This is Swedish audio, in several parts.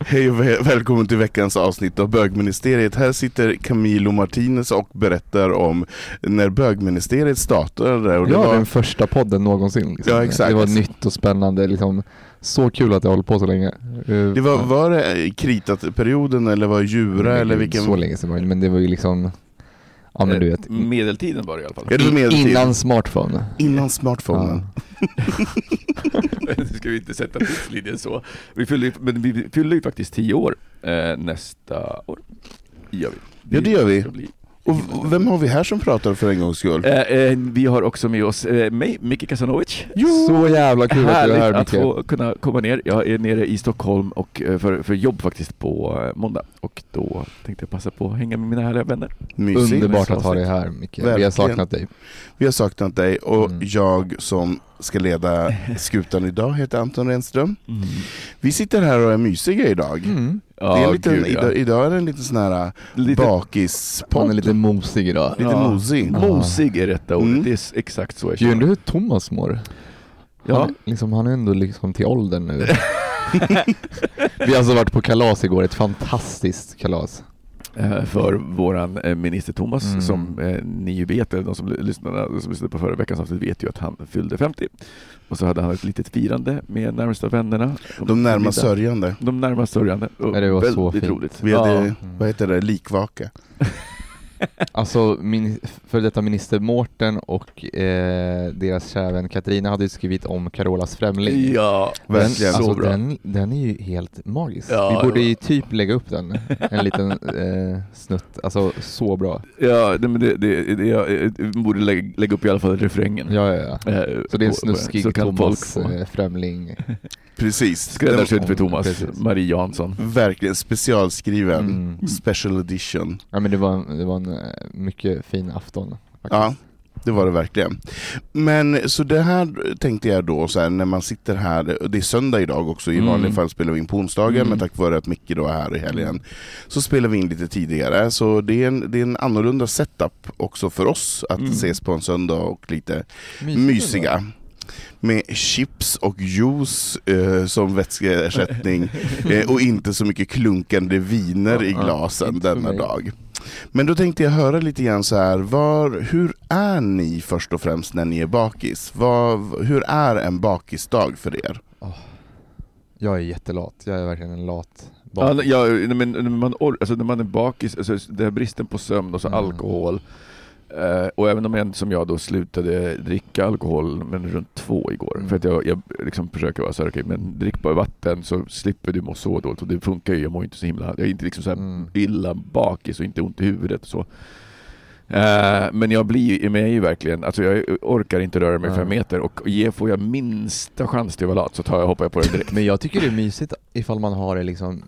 Hej och väl- välkommen till veckans avsnitt av Bögministeriet. Här sitter Camilo Martinez och berättar om när Bögministeriet startade. Och det ja, var, den första podden någonsin. Liksom. Ja, exakt. Det var nytt och spännande. Liksom. Så kul att det hållit på så länge. Eh, det var, var det kritat-perioden eller var Djura eller vilken? Så länge sedan men det var ju liksom... Ja men du vet. Medeltiden var det i alla fall. Ja, det var. Innan smartphone. Innan smartphonen. Nu ska vi inte sätta tidslinjen så. Vi fyller, ju- men vi fyller ju faktiskt tio år eh, nästa år. Gör vi. Ja, det gör vi. Och vem har vi här som pratar för en gångs skull? Eh, eh, vi har också med oss eh, mig, Micke Kasanovic. Så jävla kul att du är Härligt här att Micke. få kunna komma ner. Jag är nere i Stockholm och, eh, för, för jobb faktiskt på eh, måndag och då tänkte jag passa på att hänga med mina härliga vänner. Mysigt. Underbart att ha dig här Micke. Vi har Verkligen. saknat dig. Vi har saknat dig och Mm. jag som ska leda skutan idag heter Anton Renström. Vi sitter här och är mysiga idag. Mm. det är en liten, gud, ja. idag, idag är det en liten sån här Lite- bakispodd. Han är lite mosig idag. Lite Ja. mosig. Mosig är rätta ordet, Mm. det är exakt så jag Jag undrar känner. hur Thomas mår. Ja. Han, är- liksom, han är ändå liksom till åldern nu. Vi har alltså varit på kalas igår, ett fantastiskt kalas. Eh, för våran eh, minister Thomas Mm. som eh, ni ju vet, eller de som lyssnade, som lyssnade på förra veckans avsnitt vet ju att han fyllde 50. Och så hade han ett litet firande med närmaste vännerna. De närmast sörjande. De närmast sörjande. Och det var så fint. roligt. Vi hade, Ja. vad heter det, likvaka. Alltså min för detta minister Mårten och eh, deras kära vän Katarina hade ju skrivit om Carolas Främling. Ja, Den, verkligen. alltså, Så bra. den, den är ju helt magisk. Ja, Vi borde ja. ju typ lägga upp den, en liten eh, snutt. Alltså så bra. Ja, det, men det, det, det, jag borde lägga, lägga upp i alla fall refrängen. Ja, ja, ja. Eh, Så det är en snuskig Thomas eh, Främling. Precis. Skräddarsydd för Thomas, precis. Marie Jansson. Verkligen specialskriven. Mm. Special edition. Ja men det var, en- det var en eh, mycket fin afton. Faktiskt. Ja, det var det verkligen. Men så det här tänkte jag då så här, när man sitter här, det är söndag idag också, i Mm. vanliga fall spelar vi in på onsdagen, Mm. men tack vare att Micke då är här i helgen så spelar vi in lite tidigare. Så det är en, det är en annorlunda setup också för oss att Mm. ses på en söndag och lite Mysigt mysiga. Med chips och juice eh, som vätskeersättning eh, och inte så mycket klunkande viner i glasen denna dag. Men då tänkte jag höra lite grann så här, var, hur är ni först och främst när ni är bakis? Vad, hur är en bakisdag för er? Jag är jättelat. Jag är verkligen en lat Ja, barn. ja, när, man, när, man, or- alltså när man är bakis, alltså det här bristen på sömn och så Mm. alkohol. Eh, och även om jag som jag då slutade dricka alkohol men runt två igår. Mm. För att jag, jag liksom försöker vara så här, okej, men drick bara vatten så slipper du må så dåligt. Och det funkar ju, jag mår inte så himla... Jag är inte liksom så här Mm. illa bakis och inte ont i huvudet och så. Eh, men jag blir men jag är ju verkligen, alltså jag orkar inte röra mig Ja. fem meter och ge, får jag minsta chans till att vara lat så tar jag, hoppar jag på det direkt. Men jag tycker det är mysigt ifall man har det liksom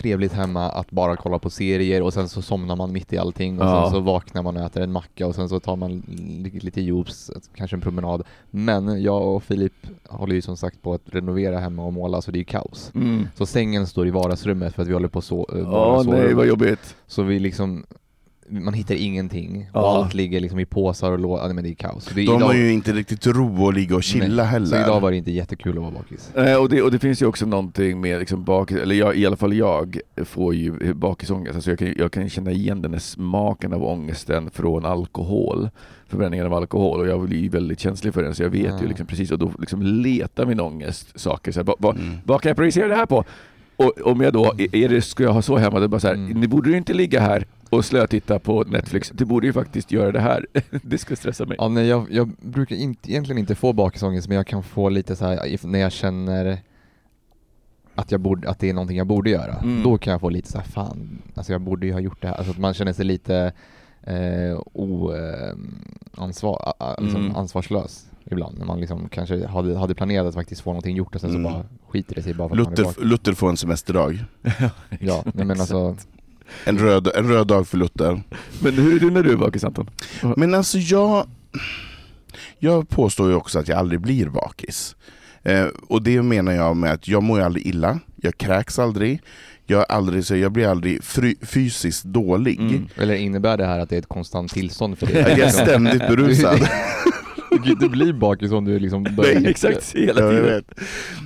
trevligt hemma att bara kolla på serier och sen så somnar man mitt i allting och Ja. sen så vaknar man och äter en macka och sen så tar man li- lite juice, kanske en promenad. Men jag och Filip håller ju som sagt på att renovera hemma och måla så det är ju kaos. Mm. Så sängen står i vardagsrummet för att vi håller på så, äh, Ja, nej vad jobbigt. Så vi liksom man hittar ingenting och Ja. allt ligger liksom i påsar och lådor, ja, men det är kaos. Det, är De idag, har ju inte riktigt ro att ligga och chilla nej, heller. Så idag var det inte jättekul att vara bakis. Eh, och, det, och det finns ju också någonting med liksom bakis, eller jag, i alla fall jag får ju bakisångest. Alltså jag, kan, jag kan känna igen den här smaken av ångesten från alkohol, förbränningen av alkohol och jag blir väldigt känslig för den så jag vet Ah. ju liksom precis och då liksom letar min ångest saker. Så här, vad, vad, Mm. vad kan jag projicera det här på? Och om jag då, är det, ska jag ha så hemma, det bara så här, Mm. ni borde ju inte ligga här och slötitta på Netflix, du borde ju faktiskt göra det här. det ska stressa mig. Ja, nej, jag, jag brukar inte, egentligen inte få bakisångest men jag kan få lite så här när jag känner att, jag borde, att det är någonting jag borde göra. Mm. Då kan jag få lite så här, fan, alltså jag borde ju ha gjort det här. Alltså att man känner sig lite eh, o, eh, liksom Mm. ansvarslös ibland. När man liksom kanske hade, hade planerat att faktiskt få någonting gjort och sen Mm. så bara skiter det sig bara för att man är Luther. Luther får en semesterdag. Ja, men alltså, En röd, en röd dag för Luther. Men hur är du när du är bakis Anton? Men alltså jag, jag påstår ju också att jag aldrig blir bakis. Eh, och det menar jag med att jag mår ju aldrig illa, jag kräks aldrig, jag, är aldrig, så jag blir aldrig fry, fysiskt dålig. Mm. eller innebär det här att det är ett konstant tillstånd för dig? Jag är ständigt berusad. Du kan ju inte bli bakis om du liksom börjar Nej, exakt, hela Ja, tiden. vet.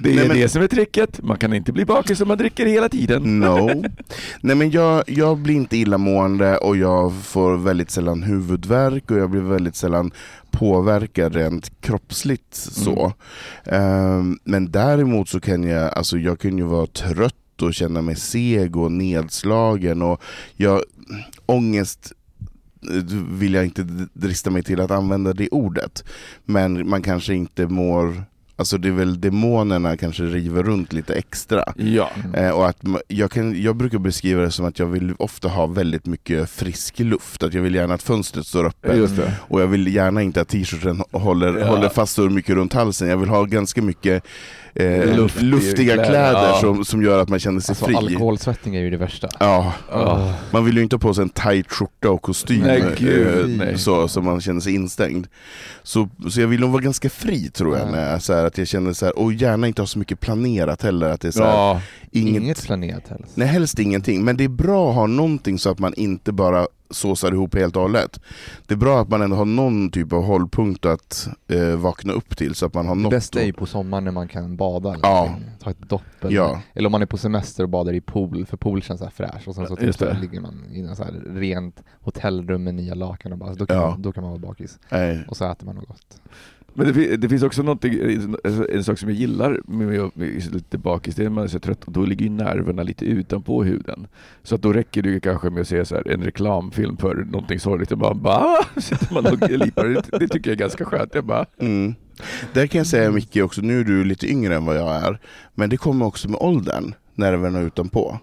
Det är Nej, men- det som är tricket, man kan inte bli bakis om man dricker hela tiden. No. Nej men jag, jag blir inte illamående och jag får väldigt sällan huvudvärk och jag blir väldigt sällan påverkad rent kroppsligt så. Ehm, men däremot så kan jag, alltså jag kan ju vara trött och känna mig seg och nedslagen och jag, ångest vill jag inte drista mig till att använda det ordet. Men man kanske inte mår, alltså det är väl demonerna kanske river runt lite extra. Ja. Eh, och att jag, kan, jag brukar beskriva det som att jag vill ofta ha väldigt mycket frisk luft. Att jag vill gärna att fönstret står öppet. Och jag vill gärna inte att t-shirten håller, Ja. håller fast så mycket runt halsen. Jag vill ha ganska mycket eh, Luft luftiga kläder, kläder, ja. som, som gör att man känner sig Alltså fri. alkoholsvettning är ju det värsta. Ja, Ja. man vill ju inte ha på sig en tight skjorta och kostym Nej, eh, gud, nej. så, så man känner sig instängd. Så, så jag vill nog vara ganska fri tror jag, Ja. när jag, så här, att jag känner så här, och gärna inte ha så mycket planerat heller. Att det är så här, Ja. inget, Inget planerat helst. Nej, helst ingenting. Men det är bra att ha någonting så att man inte bara såsar ihop helt och hållet. Det är bra att man ändå har någon typ av hållpunkt att eh, vakna upp till så att man har Det något bästa är ju på sommaren när man kan bada eller Ja. Ta ett dopp eller, Ja. eller om man är på semester och badar i pool, för pool känns så här fräsch och sen så, typ, det. så ligger man i en så här rent hotellrum med nya lakan och bara, då, kan Ja. man, då kan man vara bakis. Nej. Och så äter man något gott. Men det, det finns också någonting, en, sak som jag gillar med, att lite bakis, det är när man är så trött och då ligger ju nerverna lite utanpå huden. Så att då räcker det ju kanske med att se så här, en reklamfilm för någonting sorgligt och bara, ah! bara sitter man och lipar. Det, det tycker jag är ganska skönt. Jag bara, Mm. Där kan jag säga Micke också, nu är du lite yngre än vad jag är, men det kommer också med åldern, nerverna utanpå.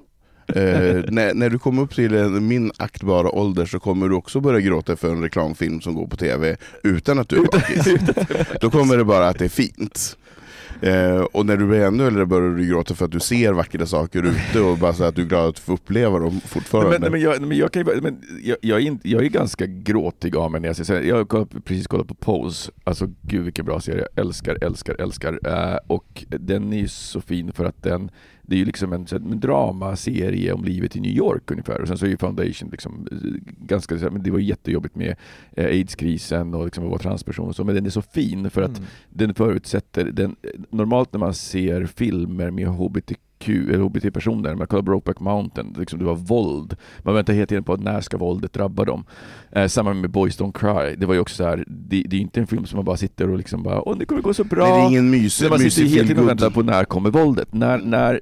Eh, när, när du kommer upp till en, min aktbara ålder så kommer du också börja gråta för en reklamfilm som går på tv utan att du är bakis. Då kommer det bara att det är fint. Eh, och när du blir ännu äldre börjar du gråta för att du ser vackra saker ute och bara så att du är glad att få uppleva dem fortfarande. Men, men, men, jag, men, jag, kan ju, bara- men jag, jag, är inte, jag är ganska gråtig av mig när jag ser serier. Jag har precis kollat på Pose, alltså gud vilken bra serie, jag älskar, älskar, älskar. Eh, och den är ju så fin för att den, det är ju liksom en, en dramaserie om livet i New York ungefär. Och sen så är ju Foundation liksom eh, ganska, men det var jättejobbigt med eh, aidskrisen och liksom att vara transperson och så, men den är så fin för att Mm. den förutsätter, den, normalt när man ser filmer med HBTQ eller HBT-personer, man kollar Brokeback Mountain, liksom det var våld. Man väntar hela tiden på att när ska våldet drabba dem? Eh, samma med Boys Don't Cry, det var ju också så här, det, det är inte en film som man bara sitter och liksom bara åh det kommer gå så bra. Nej, det är ingen mysig, man sitter hela tiden och väntar på när kommer våldet? När, när,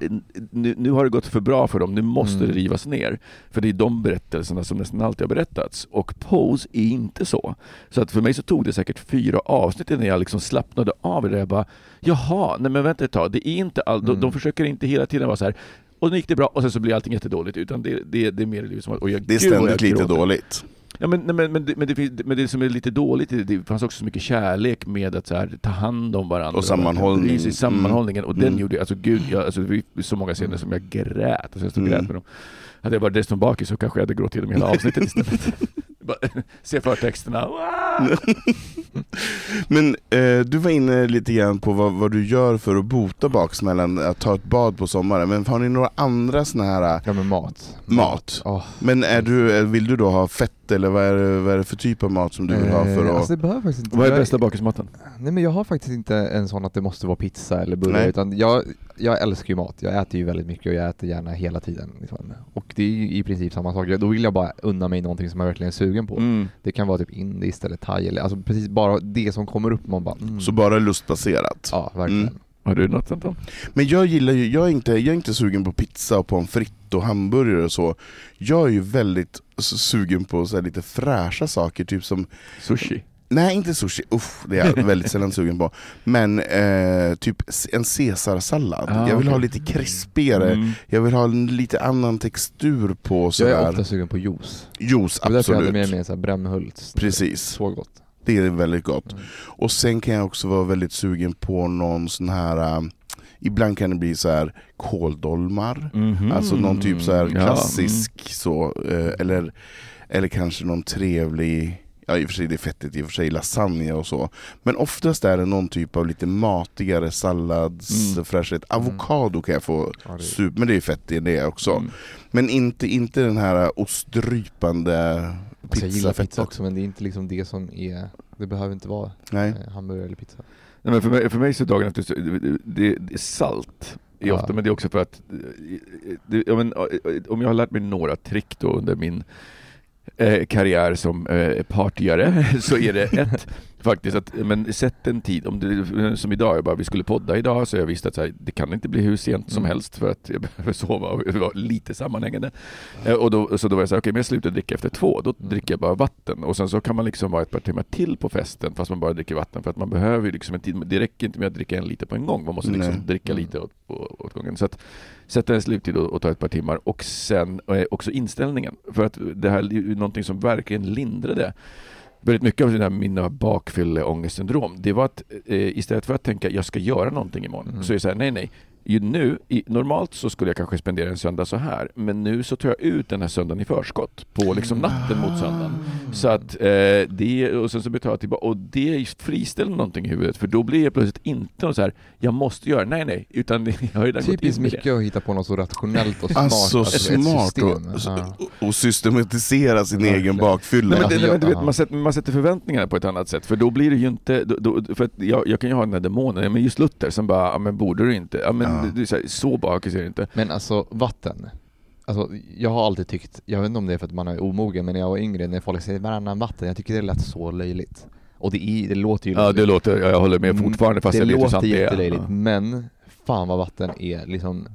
nu, nu har det gått för bra för dem, nu måste Mm. det rivas ner. För det är de berättelserna som nästan alltid har berättats. Och Pose är inte så. Så att för mig så tog det säkert fyra avsnitt innan jag liksom slappnade av i det. Jag bara, jaha, nej men vänta ett tag, det är inte all, de, Mm. de försöker inte hela tiden vara så här och nu gick det bra och sen så blir allting jättedåligt. Utan det, det, det är mer liksom att, och jag, Det är ständigt lite dåligt. Ja, men, men, men, det, men, det, men det som är lite dåligt, det, det fanns också så mycket kärlek med att så här, ta hand om varandra. Och sammanhållning. Bry sig, sammanhållningen. Och den Mm. gjorde, alltså gud, jag, alltså, det var så många scener som jag grät. Alltså, jag stod Mm. grät med dem. Hade jag varit dessutom bakis så kanske jag hade gråtit genom hela avsnittet istället. Se förtexterna. Men eh, du var inne lite grann på vad, vad du gör för att bota baksmällan, att ta ett bad på sommaren. Men har ni några andra såna här Ja men mat. mat? Åh, Men är du, eh, vill du då ha fett, eller vad är, det, vad är det för typ av mat som du vill ha för Eh, att... Alltså det behöver faktiskt inte... Vad är bästa bakismaten? Nej men jag har faktiskt inte en sån att det måste vara pizza eller bullar utan jag, jag älskar ju mat. Jag äter ju väldigt mycket och jag äter gärna hela tiden. Liksom. Och det är ju i princip samma sak. Då vill jag bara unna mig någonting som jag verkligen är sugen på. Mm. Det kan vara typ indiskt eller thai eller alltså precis bara det som kommer upp man bara mm. Så bara lustbaserat? Ja, verkligen. Mm. Har du något Anton? Men jag gillar ju, jag är, inte, jag är inte sugen på pizza och pommes frites och hamburgare och så. Jag är ju väldigt sugen på så här lite fräscha saker, typ som Sushi? Nej inte sushi, uff, det är jag väldigt sällan sugen på. Men eh, typ en caesarsallad. Ah, jag vill ha okej. lite krispigare, Mm. jag vill ha en lite annan textur på Jag är sådär. ofta sugen på juice. Juice, Det är därför jag hade absolut. med mig Brännhults. Precis. Så gott. Det är väldigt gott. Mm. Och sen kan jag också vara väldigt sugen på någon sån här äh, Ibland kan det bli så här kåldolmar, Mhm. alltså någon typ så här Ja, klassisk så, eh, eller, eller kanske någon trevlig, ja i och för sig det är fettigt i och för sig, lasagne och så. Men oftast är det någon typ av lite matigare Mm. salladsfräschhet. Avokado kan jag få Ja, det- sup, men det är fett i det också. Mm. Men inte, inte den här ostdrypande Alltså jag gillar pizza också men det är inte liksom det som är, det behöver inte vara Nej. eh, hamburgare eller pizza. Nej, men för, mig, för mig så dagen efter, det, det, är salt. Är Ja. ofta, men det är också för att det, ja, men, eh, om jag har lärt mig några trick då under min eh, karriär som eh, partyare så är det ett faktiskt att men sätt en tid, om det, som idag, jag bara, vi skulle podda idag så jag visste att här, det kan inte bli hur sent som Mm. helst för att jag behöver sova och vara lite sammanhängande. Eh, och då, så då var jag så här, okej men jag slutar dricka efter två, då Mm. dricker jag bara vatten och sen så kan man liksom vara ett par timmar till på festen fast man bara dricker vatten för att man behöver ju liksom en tid, det räcker inte med att dricka en liter på en gång, man måste liksom Nej. dricka Mm. lite åt, åt, gången. Så att sätta en sluttid och, och ta ett par timmar och sen eh, också inställningen. För att det här är ju någonting som verkligen lindrade väldigt mycket av mina bakfylleångestsyndrom. Det var att eh, istället för att tänka jag ska göra någonting imorgon Mm. så är det så här, nej nej. Ju nu, i, normalt så skulle jag kanske spendera en söndag så här men nu så tar jag ut den här söndagen i förskott på liksom natten mot söndagen. Så att eh, det, och sen så betalar jag tillbaka, och det friställer någonting i huvudet för då blir jag plötsligt inte någon så här jag måste göra, nej nej, utan jag har in Typiskt mycket att hitta på något så rationellt och smart. Alltså ett smart system. och, och systematisera sin Verkligen. egen bakfylla. Nej, men, alltså, det, nej, men du vet, man, sätter, man sätter förväntningarna på ett annat sätt, för då blir det ju inte... Då, då, för att jag, jag kan ju ha den här demonen, men just Luther som bara, ja, men borde du inte? Ja, men Det, det är så, här, så bakis är det inte. Men alltså vatten. Alltså, jag har alltid tyckt, jag vet inte om det är för att man är omogen, men när jag var yngre, när folk säger varannan vatten, jag tycker det lät så löjligt. Och det, är, det låter ju Ja, det låter, ja, jag håller med Mm, fortfarande fast det jag vet hur låter sant det är. jättelöjligt, Ja. men fan vad vatten är liksom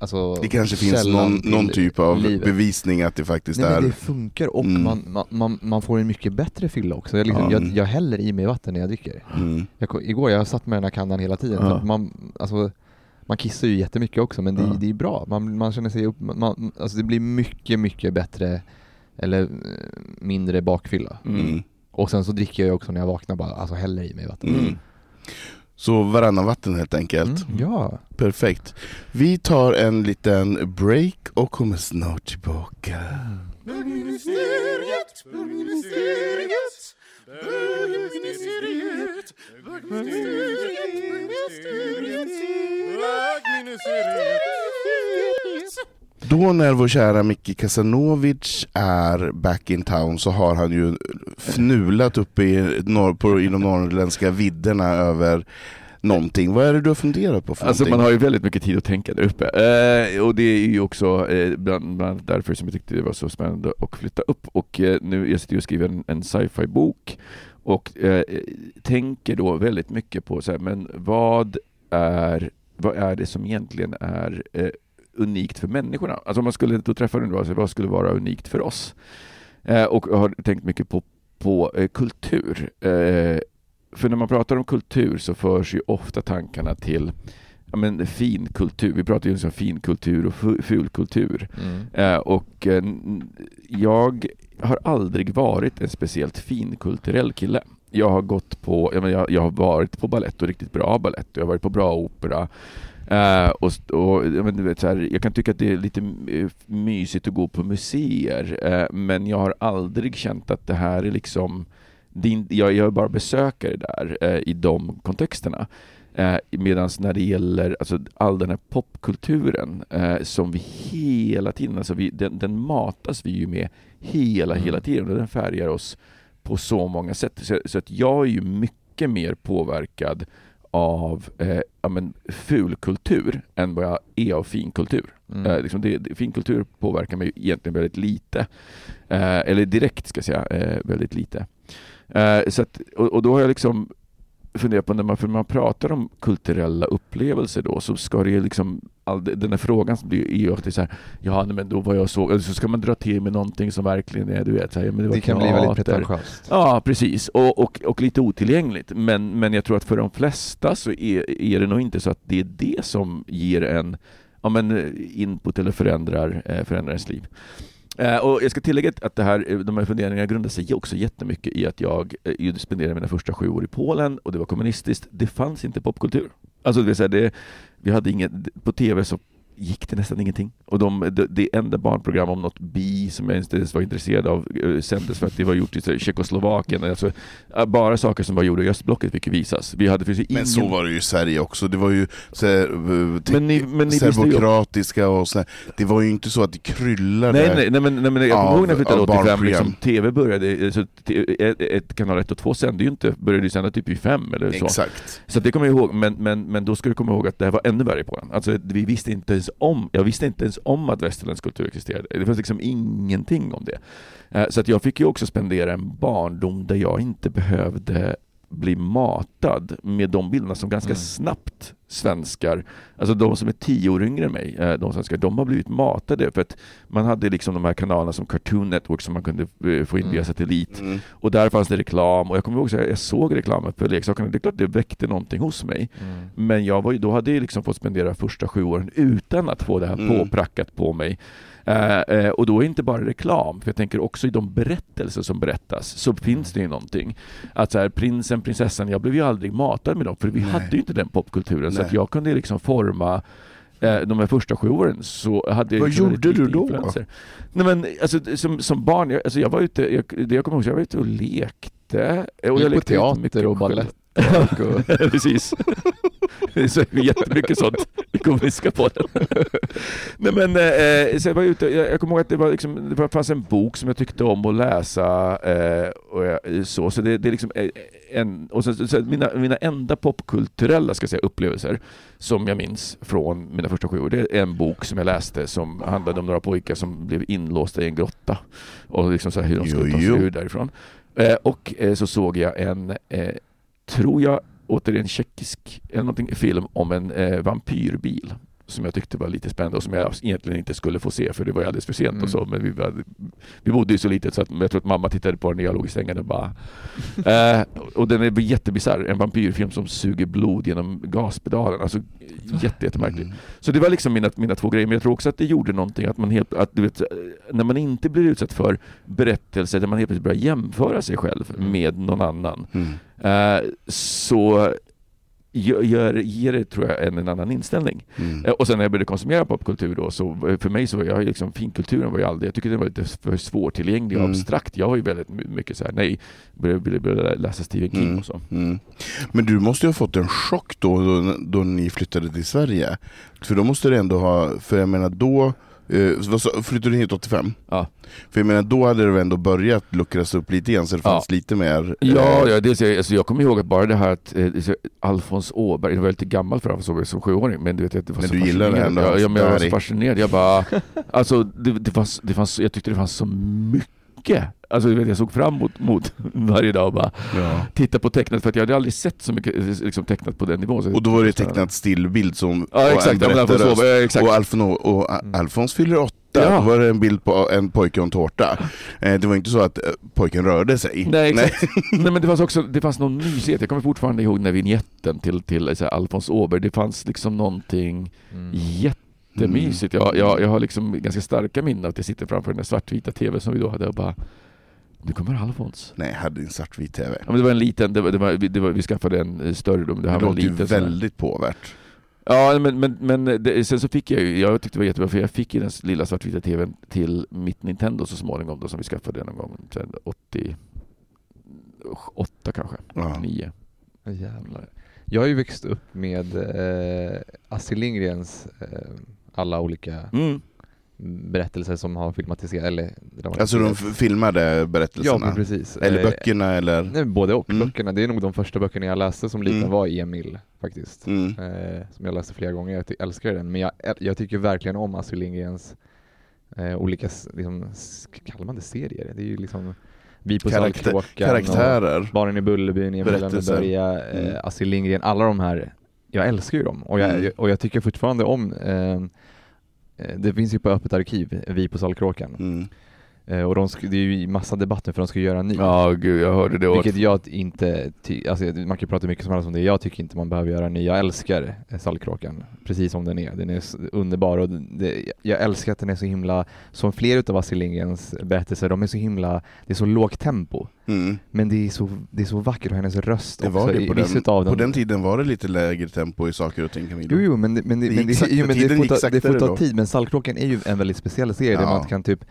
Alltså, Det kanske finns någon, någon typ av livet. bevisning att det faktiskt Nej men är... det funkar och Mm. man, man, man, får en mycket bättre fylla också. Jag, liksom, Ja. jag, jag häller i mig vatten när jag dricker. Mm. Jag, igår jag satt med den här kannan hela tiden. Ja. Man, alltså, man kissar ju jättemycket också men det, Ja. det är bra. Man, man känner sig upp, man, alltså det blir mycket, mycket bättre eller mindre bakfylla. Mm. Och sen så dricker jag ju också när jag vaknar bara, alltså häller i mig vatten. Mm. Så varannan vatten helt enkelt. Mm, ja. Perfekt. Vi tar en liten break och kommer snart tillbaka. Då när vår kära Micke Kasanovic är back in town så har han ju fnulat uppe i, norr, på, i de norrländska vidderna över någonting. Vad är det du har funderat på för Alltså någonting? man har ju väldigt mycket tid att tänka där uppe. Eh, och det är ju också eh, bland, bland annat därför som jag tyckte det var så spännande att flytta upp. Och eh, nu, jag sitter ju och skriver en, en sci-fi bok och eh, tänker då väldigt mycket på så här, men vad är, vad är det som egentligen är eh, unikt för människorna? Alltså om man skulle då träffa den, vad skulle vara unikt för oss? Eh, och jag har tänkt mycket på, på eh, kultur. Eh, för när man pratar om kultur så förs ju ofta tankarna till ja, men, fin kultur. Vi pratar ju om fin kultur och fu- ful kultur. Mm. Eh, och eh, jag har aldrig varit en speciellt finkulturell kille. Jag har gått på, jag, men, jag, jag har varit på ballett och riktigt bra ballett och jag har varit på bra opera. Eh, och, och, jag, men, du vet, så här, jag kan tycka att det är lite eh, mysigt att gå på museer eh, men jag har aldrig känt att det här är liksom det är jag, jag är bara besökare där eh, i de kontexterna. Eh, Medan när det gäller alltså, all den här popkulturen eh, som vi hela tiden, alltså vi, den, den matas vi ju med hela, Mm. hela tiden och den färgar oss på så många sätt. Så, så att jag är ju mycket mer påverkad av eh, ja, men, fulkultur än vad jag är av finkultur. Mm. Eh, liksom det, det, finkultur påverkar mig egentligen väldigt lite. Eh, eller direkt ska jag säga, eh, väldigt lite. Eh, så att, och, och då har jag liksom funderat på när man, för man pratar om kulturella upplevelser då så ska det ju liksom all, den här frågan blir ju alltid så här, ja men då var jag så, eller så ska man dra till med någonting som verkligen är, du vet, så här, men det var Det kan bli väldigt pretentiöst. Ja, precis. Och, och, och lite otillgängligt. Men, men jag tror att för de flesta så är, är det nog inte så att det är det som ger en ja, men input eller förändrar, eh, förändrar ens liv. Eh, och jag ska tillägga att det här, eh, de här funderingarna grundar sig också jättemycket i att jag eh, spenderade mina första sju år i Polen och det var kommunistiskt. Det fanns inte popkultur. Alltså det vill säga, det, vi hade inget, på tv så gick det nästan ingenting. Och de, det, det enda barnprogram om något bi som jag inte ens var intresserad av eh, sändes för att det var gjort i Tjeckoslovakien. Alltså, eh, bara saker som var gjorda i östblocket fick visas. Vi hade ingen... Men så var det ju i Sverige också, det var ju eh, serbokratiska och så. Det var ju inte så att det kryllade Nej, nej, nej, men, nej, men jag kommer ihåg när jag flyttade av 85, barnprogram. liksom, TV började, så, ett, ett, kanal 1 och 2 sände ju inte, började ju sända typ i fem eller så. Exakt. Så det kommer jag ihåg, men, men, men då ska du komma ihåg att det här var ännu värre på den. Alltså vi visste inte ens om, jag visste inte ens om att västerländsk kultur existerade. Det fanns liksom ingenting om det. Eh, så att jag fick ju också spendera en barndom där jag inte behövde bli matad med de bilderna som ganska Mm. snabbt svenskar, alltså de som är tio år yngre än mig, eh, de svenskar, de har blivit matade för att man hade liksom de här kanalerna som Cartoon Network som man kunde eh, få in via Mm. satellit Mm. och där fanns det reklam och jag kommer ihåg att jag såg reklamen för leksakerna. Det är klart det väckte någonting hos mig. Mm. Men jag var ju, då hade jag liksom fått spendera första sju åren utan att få det här Mm. påprackat på mig. Eh, eh, och då är inte bara reklam, för jag tänker också i de berättelser som berättas så finns det ju någonting. Att så här, prinsen, prinsessan, jag blev ju aldrig matad med dem för vi Nej. hade ju inte den popkulturen. Så Nej. att jag kunde liksom forma eh, de här första sju åren så hade jag Vad liksom gjorde du då? influenser. Nej men alltså, som, som barn, jag, alltså, jag var ute, jag, det jag kommer ihåg, så jag var ute och lekte. Och jag på lekte jättemycket teater och balett. Precis. Det är så jättemycket sånt i kommunistiska podden. Nej men, eh, så jag var ute, jag, jag kommer ihåg att det, var liksom, det fanns en bok som jag tyckte om att läsa eh, och jag, så, så det, det är liksom eh, en, och så, så mina, mina enda popkulturella ska säga, upplevelser som jag minns från mina första sju år, det är en bok som jag läste som handlade om några pojkar som blev inlåsta i en grotta och liksom så hur de skulle ta sig ur därifrån. Eh, och eh, så såg jag en, eh, tror jag, återigen tjeckisk eller någonting, film om en eh, vampyrbil som jag tyckte var lite spännande och som jag egentligen inte skulle få se för det var ju alldeles för sent Mm. och så men vi, var, vi bodde ju så litet så att jag tror att mamma tittade på den när jag låg i sängen och bara eh, och den är jättebisarr, en vampyrfilm som suger blod genom gaspedalen, alltså jätte, jättemärkligt. Mm. Så det var liksom mina, mina två grejer, men jag tror också att det gjorde någonting att man helt, att du vet, när man inte blir utsatt för berättelser där man helt plötsligt börjar jämföra sig själv Mm. med någon annan Mm. eh, så gör, ger det tror jag en, en annan inställning. Mm. Eh, Och sen när jag började konsumera popkultur då, så eh, för mig så var jag liksom, finkulturen var ju aldrig, jag tyckte den var lite för svårtillgänglig och Mm. abstrakt. Jag var ju väldigt my- mycket så här, nej, började, började, började läsa Stephen King Mm. och så. Mm. Men du måste ju ha fått en chock då, då, då ni flyttade till Sverige. För då måste det ändå ha, för jag menar då, eh, flyttade du hit 85? Ja. För jag menar då hade det väl ändå börjat luckras upp lite igen så det Ja. fanns lite mer... eh, Ja, ja dels, jag- alltså jag kommer ihåg att bara det här att eh, Alfons Åberg, det var lite gammalt för Alfons Åberg som sjuåring, men du vet det var Men så du gillade fascinerande. ändå ja, ja, men jag var så fascinerad. Jag bara, alltså det, det, fanns, det fanns, jag tyckte det fanns så mycket. Alltså du vet, jag såg fram emot mot varje dag och bara Ja. titta på tecknat för att jag hade aldrig sett så mycket liksom, tecknat på den nivån. Och då var det tecknat stillbild som Ja och exakt, en men Alfons berättarröst. Ja, exakt. Och, Alfon, och A- Alfons fyller åtta, Ja. då var det en bild på en pojke och en tårta. Eh, Det var inte så att eh, pojken rörde sig. Nej, exakt. Nej. men det fanns också det fanns någon mysighet. Jag kommer fortfarande ihåg när vignetten till, till Alfons Åberg. Det fanns liksom någonting Mm. Jättemysigt. Jag, jag, jag har liksom ganska starka minnen av att jag sitter framför den svartvita TV som vi då hade och bara nu kommer Alfons. Nej, jag hade en svartvit TV. Ja, men det var en liten, det var, det var, vi- det var, vi skaffade en eh, större då, men det Det här var en låter ju liten här- väldigt påvärt. Ja, men, men, men det, sen så fick jag ju, jag tyckte det var jättebra för jag fick ju den lilla svartvita TVn till mitt Nintendo så småningom då som vi skaffade någon gång sen 88 kanske, Ja. 9. Ja, Jävlar. Jag har ju växt upp med eh, Astrid Lindgrens eh, alla olika Mm. berättelser som har filmatiserats, eller Alltså de filmade berättelserna? Ja, precis. Eller Eh, böckerna eller? Nej, både och. Mm. Böckerna, det är nog de första böckerna jag läste som liten Mm. var Emil faktiskt. Mm. Eh, som jag läste flera gånger, jag älskar den. Men jag, jag tycker verkligen om Astrid Lindgrens eh, olika, liksom, kallar man det serier? Det är ju liksom Vi på Karaktär- Saltkråkan Karaktärer? Barnen i Bullerbyn, Emil. Lönneberga, Mm. eh, Astrid Lindgren, alla de här Jag älskar ju dem och jag, Mm. och jag tycker fortfarande om eh, eh, Det finns ju på Öppet arkiv, Vi på Saltkråkan. Mm. Eh, och de sk- det är ju massa debatter för de ska göra en ny. Ja, gud, jag hörde det. Vilket jag inte, alltså man kan ju prata mycket som helst om det, jag tycker inte man behöver göra en ny. Jag älskar eh, Saltkråkan, precis som den är. Den är underbar och det, jag älskar att den är så himla, som flera utav Astrid Lindgrens berättelser, de är så himla, det är så lågt tempo. Mm. Men det är så, det är så vackert och hennes röst Det också var det i på den, dem. på den tiden var det lite lägre tempo i saker och ting Camilo. Jo, jo, men det, men det, Det men det, jo, men det, får ta, det får ta tid, men Saltkråkan är ju en väldigt speciell serie där Ja. man kan typ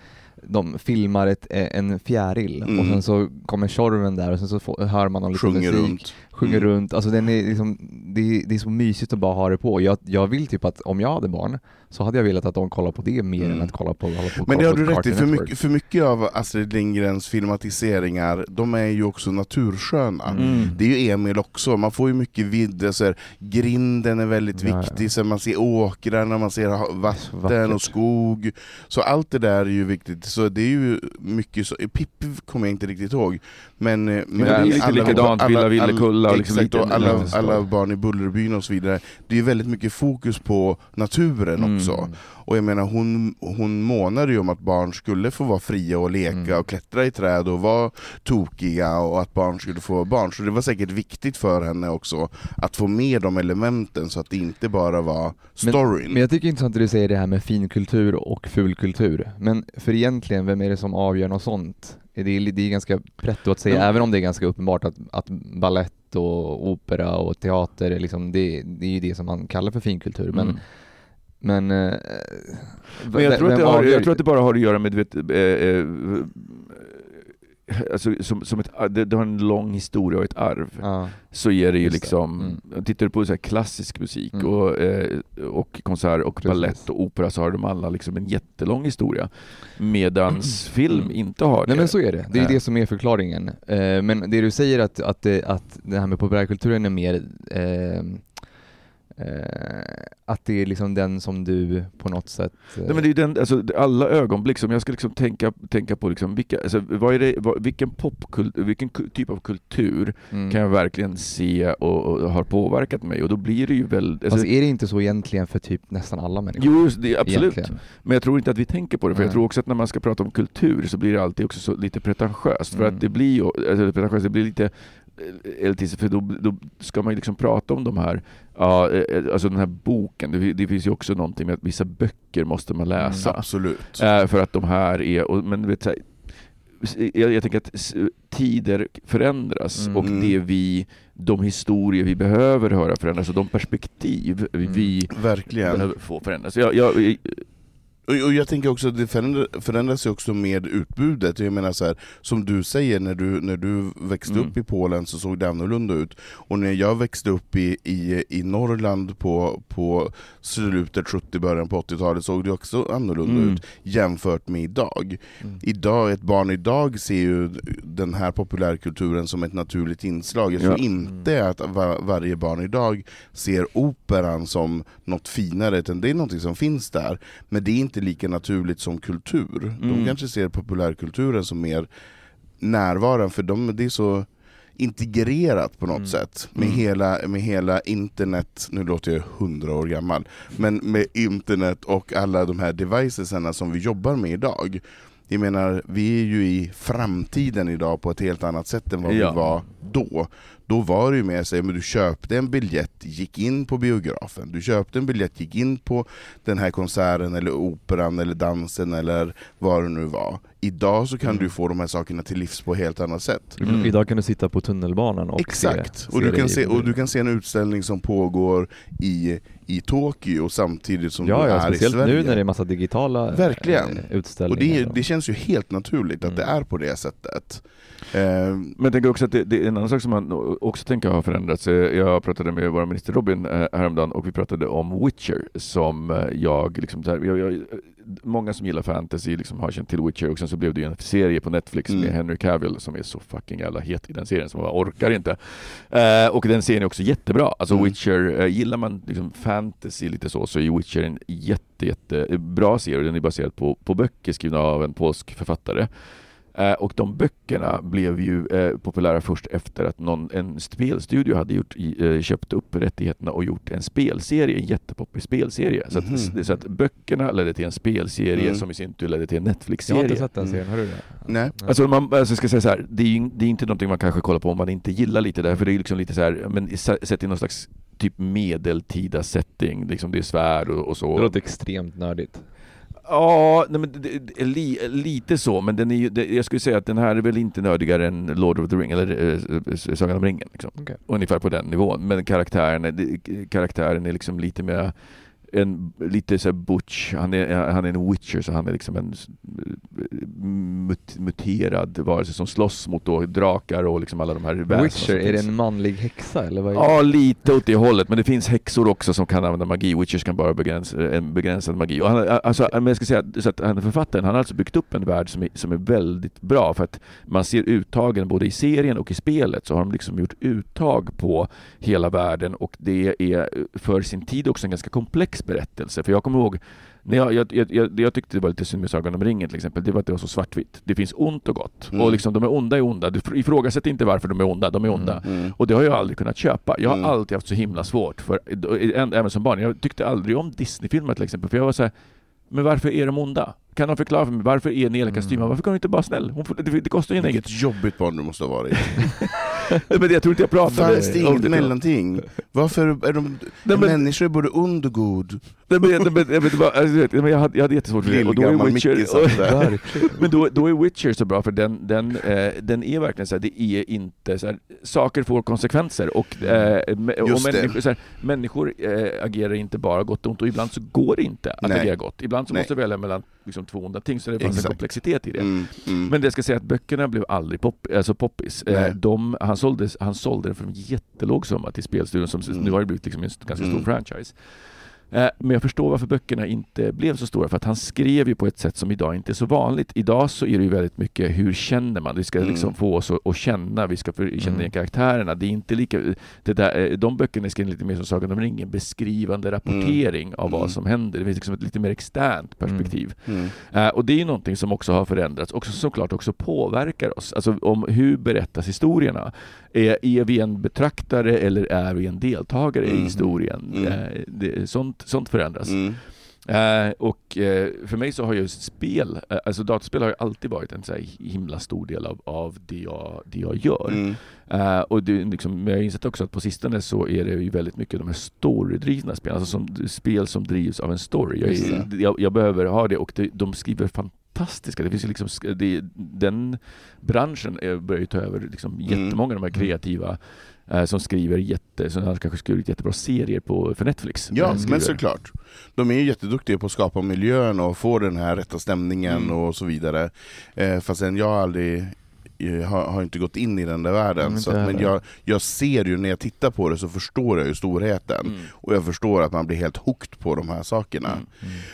de filmar ett, eh, en fjäril och Mm. sen så kommer Tjorven där och sen så får, hör man någon liten musik, runt. Sjunger Mm. runt, alltså den är liksom, det, är- det är så mysigt att bara ha det på. Jag, jag vill typ att om jag hade barn så hade jag velat att de kollar på det mer Mm. än att kolla på, hålla på Men det kolla har du rätt i, för mycket, för mycket av Astrid Lindgrens filmatiseringar, de är ju också natursköna. Mm. Det är ju Emil också, man får ju mycket vidd, så här, grinden är väldigt Ja, ja. viktig, så man ser åkrarna, man ser vatten vackert. och skog. Så allt det där är ju viktigt, så det är ju mycket så, Pippi kommer jag inte riktigt ihåg, men, eh, men det är lite likadant, Villa Villekulla och liksom exakt, och alla, alla barn i Bullerbyn och så vidare. Det är väldigt mycket fokus på naturen Mm. också. Och jag menar hon, hon månade ju om att barn skulle få vara fria och leka Mm. och klättra i träd och vara tokiga och att barn skulle få vara barn. Så det var säkert viktigt för henne också att få med de elementen så att det inte bara var storyn. Men jag tycker det är intressant att du säger det här med finkultur och fulkultur. Men för egentligen, vem är det som avgör något sånt? Det är, det är ganska pretto att säga, Ja. även om det är ganska uppenbart att, att ballett och opera och teater, liksom, det, det är ju det som man kallar för finkultur. Men, Mm. men, eh, Men jag tror, att det har, jag tror att det bara har att göra med, vet, eh, eh, alltså, som, som ett, det, det har en lång historia och ett arv. Ja. Så är det ju Just det. liksom, tittar du på så klassisk musik Mm. och, eh, och konsert och Precis. ballett och opera så har de alla liksom en jättelång historia. Medans film Mm. inte har det. Nej men så är det, det är Nej. det som är förklaringen. Eh, men det du säger att, att, det, att det här med populärkulturen är mer eh, att det är liksom den som du på något sätt... eh, Nej, men det är den, alltså, alla ögonblick som jag ska liksom tänka, tänka på, liksom, vilka, alltså, vad är det, vad, vilken popkult, vilken typ av kultur mm. kan jag verkligen se och, och har påverkat mig? Och då blir det ju väl... Alltså, Fast är det inte så egentligen för typ nästan alla människor? jo, just det, absolut. Egentligen. Men jag tror inte att vi tänker på det, för jag Nej. tror också att när man ska prata om kultur så blir det alltid också så lite pretentiöst. För Mm. att det blir ju, alltså, pretentiöst, det blir lite eh, för då, då ska man ju liksom prata om de här, ja, eh, alltså den här boken, det, det finns ju också någonting med att vissa böcker måste man läsa. Absolut. Eh, för att de här är, och, men vet, så här, jag, jag tänker att tider förändras Mm. och det vi, de historier vi behöver höra förändras och de perspektiv Mm. vi Verkligen. behöver få förändras. Jag, jag, Och, jag tänker också att det förändras ju också med utbudet. Jag menar så här, som du säger, när du, när du växte Mm. upp i Polen så såg det annorlunda ut. Och när jag växte upp i, i, i Norrland på, på slutet 70 början på 80-talet såg det också annorlunda Mm. ut jämfört med idag. Mm. Idag, ett barn idag ser ju den här populärkulturen som ett naturligt inslag. Jag tror Ja. inte att va, varje barn idag ser operan som något finare, utan det är något som finns där. Men det är inte lika naturligt som kultur. De Mm. kanske ser populärkulturen som mer närvarande, för de, det är så integrerat på något Mm. sätt med, Mm. hela, med hela internet, nu låter jag hundra år gammal, men med internet och alla de här devicesarna som vi jobbar med idag. Jag menar, vi är ju i framtiden idag på ett helt annat sätt än vad Ja. vi var då. Då var det ju mer så, men du köpte en biljett, gick in på biografen, du köpte en biljett, gick in på den här konserten eller operan eller dansen eller vad det nu var. Idag så kan Mm. du få de här sakerna till livs på ett helt annat sätt. Mm. Idag kan du sitta på tunnelbanan och Exakt, se, och, du det kan i- se, och du kan se en utställning som pågår i, i Tokyo samtidigt som Ja, du ja är i speciellt Sverige. nu när det är massa digitala Verkligen. eh, och utställningar. det, det känns ju helt naturligt att det Mm. är på det sättet. Eh, Men jag tänker också att det, det är en annan sak som man, också tänka har förändrats. Eh, Jag pratade med vår minister Robin eh, häromdagen och vi pratade om Witcher som jag, liksom, jag, jag Många som gillar fantasy liksom har känt till Witcher och sen så blev det ju en serie på Netflix Mm. med Henry Cavill som är så fucking jävla het i den serien som man orkar inte. Och den serien är också jättebra. Alltså Mm. Witcher, gillar man liksom fantasy lite så, så är Witcher en jätte, jätte bra serie. Den är baserad på, på böcker skrivna av en polsk författare. Eh, och de böckerna blev ju eh, populära först efter att någon, en spelstudio hade gjort, eh, köpt upp rättigheterna och gjort en spelserie, en jättepoppig spelserie. Så, att, så att böckerna ledde till en spelserie Mm. som i sin tur ledde till en Jag har Netflix-serie. inte sett den Mm. serien, har du det? Nej. Alltså, man, alltså jag ska säga så här, det är, ju- det är inte någonting man kanske kollar på om man inte gillar lite där, för det är liksom lite så här, men sett i någon slags typ medeltida setting, liksom det är svärd och, och så. Det låter extremt nördigt. Ja, nej, men det, det, li, lite så, men den är ju, det, jag skulle säga att den här är väl inte nördigare än Lord of the Ring, eller äh, Sagan om ringen. Liksom. Okej. Ungefär på den nivån. Men karaktären karaktären är liksom lite mer en, lite så butch, han är, han är en witcher så han är liksom en mut, muterad varelse som slåss mot då drakar och liksom alla de här väsena Witcher, är det en manlig häxa eller vad är Ja, lite åt det hållet. Men det finns häxor också som kan använda magi. Witchers kan bara begränsa en begränsad magi. Och han, alltså, men jag ska säga så att han, författaren han har alltså byggt upp en värld som är, som är väldigt bra. För att man ser uttagen både i serien och i spelet så har de liksom gjort uttag på hela världen och det är för sin tid också en ganska komplex berättelse. För jag kommer ihåg när jag, jag, jag, jag, tyckte det var lite synd med Sagan om ringen till exempel, det var att det var så svartvitt. Det finns ont och gott. Mm. Och liksom de är onda är onda. Du ifrågasätter inte varför de är onda, de är onda. Mm. Och det har jag aldrig kunnat köpa. Jag har Mm. alltid haft så himla svårt, för, även som barn. Jag tyckte aldrig om Disney-filmer till exempel, för jag var så här, men varför är de onda? Kan de förklara för mig, varför är Nelika Mm. styvmamma? Varför kan hon inte bara snäll? Hon får, det, det kostar ju inget. Vilket jobbigt barn du måste ha varit. men jag tror inte jag pratade Fanns det inget mellanting? Varför är de... Nej, men- människor både ond och god. Nej, men, nej, men, jag, vet, hade, jag hade jättesvårt för det. Och då är Witcher. Men då, då är Witcher så bra för den, den, eh, den är verkligen så här, det är inte så här, saker får konsekvenser och, eh, me- och Just människor, så här, människor eh, agerar inte bara gott och ont och ibland så går det inte att Nej. agera gott. Ibland så Nej. måste du välja mellan liksom, två onda ting så det fanns en Exakt. komplexitet i det. Mm, mm. Men det jag ska säga att böckerna blev aldrig pop, alltså poppis. Eh, de, han, sålde, han sålde den för en jättelåg summa till spelstudion som Mm. nu har det blivit liksom en ganska stor Mm. franchise. Eh, Men jag förstår varför böckerna inte blev så stora, för att han skrev ju på ett sätt som idag inte är så vanligt. Idag så är det ju väldigt mycket, hur känner man? Vi ska Mm. liksom få oss att, känna, vi ska för, känna Mm. igen karaktärerna. Det är inte lika, det där, eh, de böckerna är skrivna lite mer som Sagan om ringen, beskrivande rapportering av Mm. vad som händer. Det finns liksom ett lite mer externt perspektiv. Mm. Eh, och det är ju någonting som också har förändrats och såklart också påverkar oss. Alltså om hur berättas historierna? Är, är vi en betraktare eller är vi en deltagare i Mm. historien? Mm. Eh, det, sånt, sånt förändras. Mm. Eh, och eh, för mig så har just spel, eh, alltså dataspel har ju alltid varit en så himla stor del av, av det, jag, det jag gör. Mm. Och det, liksom, jag har insett också att på sistone så är det ju väldigt mycket de här storydrivna spelen, alltså som, spel som drivs av en story. Jag, är, jag, jag behöver ha det och det, de skriver fantastiska, det finns ju liksom, det, den branschen börjar ju ta över liksom Mm. jättemånga av de här kreativa eh, som skriver jätte, som har kanske skrivit jättebra serier på, för Netflix. Ja, Eh, men såklart. De är ju jätteduktiga på att skapa miljön och få den här rätta stämningen Mm. och så vidare. Eh, sen jag har aldrig har, har inte gått in i den där världen, Mm, så att, men jag, jag ser ju när jag tittar på det så förstår jag ju storheten. Mm. Och jag förstår att man blir helt hooked på de här sakerna. Mm.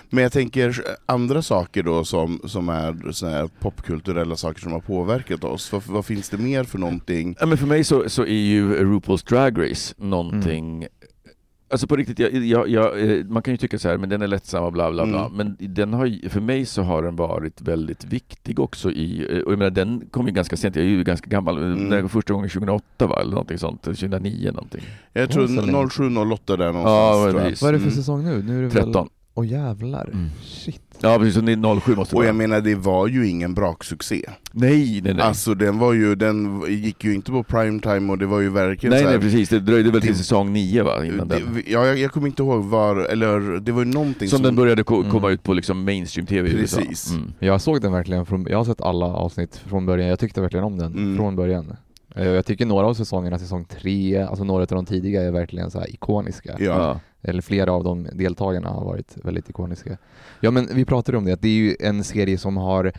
Men jag tänker andra saker då som, som är såna här popkulturella saker som har påverkat oss. Vad, vad finns det mer för någonting? Ja, men för mig så, så är ju RuPaul's Drag Race någonting Alltså på riktigt, jag, jag, jag, eh, man kan ju tycka så här, men den är lättsam och bla bla bla. Mm. Men den har, för mig så har den varit väldigt viktig också i, eh, och jag menar den kom ju ganska sent, jag är ju ganska gammal, Mm. den första gången 2008 va, eller någonting sånt, 2009 någonting. Jag Ja, tror så länge. 07-08 där Ja, någonstans. tror jag. precis. Vad är det för Mm. säsong nu? Nu är det väl... 13. Åh jävlar. Mm. Shit. Ja precis, så det är 07 måste det Och vara. jag menar, det var ju ingen braksuccé. Nej, nej, nej. Alltså den var ju, den gick ju inte på primetime och det var ju verkligen nej, så här, nej precis, det dröjde väl till det- säsong 9 va, innan den. det, ja, jag, jag kommer inte ihåg var, eller det var ju någonting Som den började ko- Mm. komma ut på liksom mainstream-tv i USA. Precis. Mm. Jag såg den verkligen från, jag har sett alla avsnitt från början, jag tyckte verkligen om den Mm. från början. Eh, Jag tycker några av säsongerna, säsong tre, alltså några av de tidiga är verkligen så här ikoniska. Ja. Eller flera av de deltagarna har varit väldigt ikoniska. Ja men vi pratade om det, att det är ju en serie som har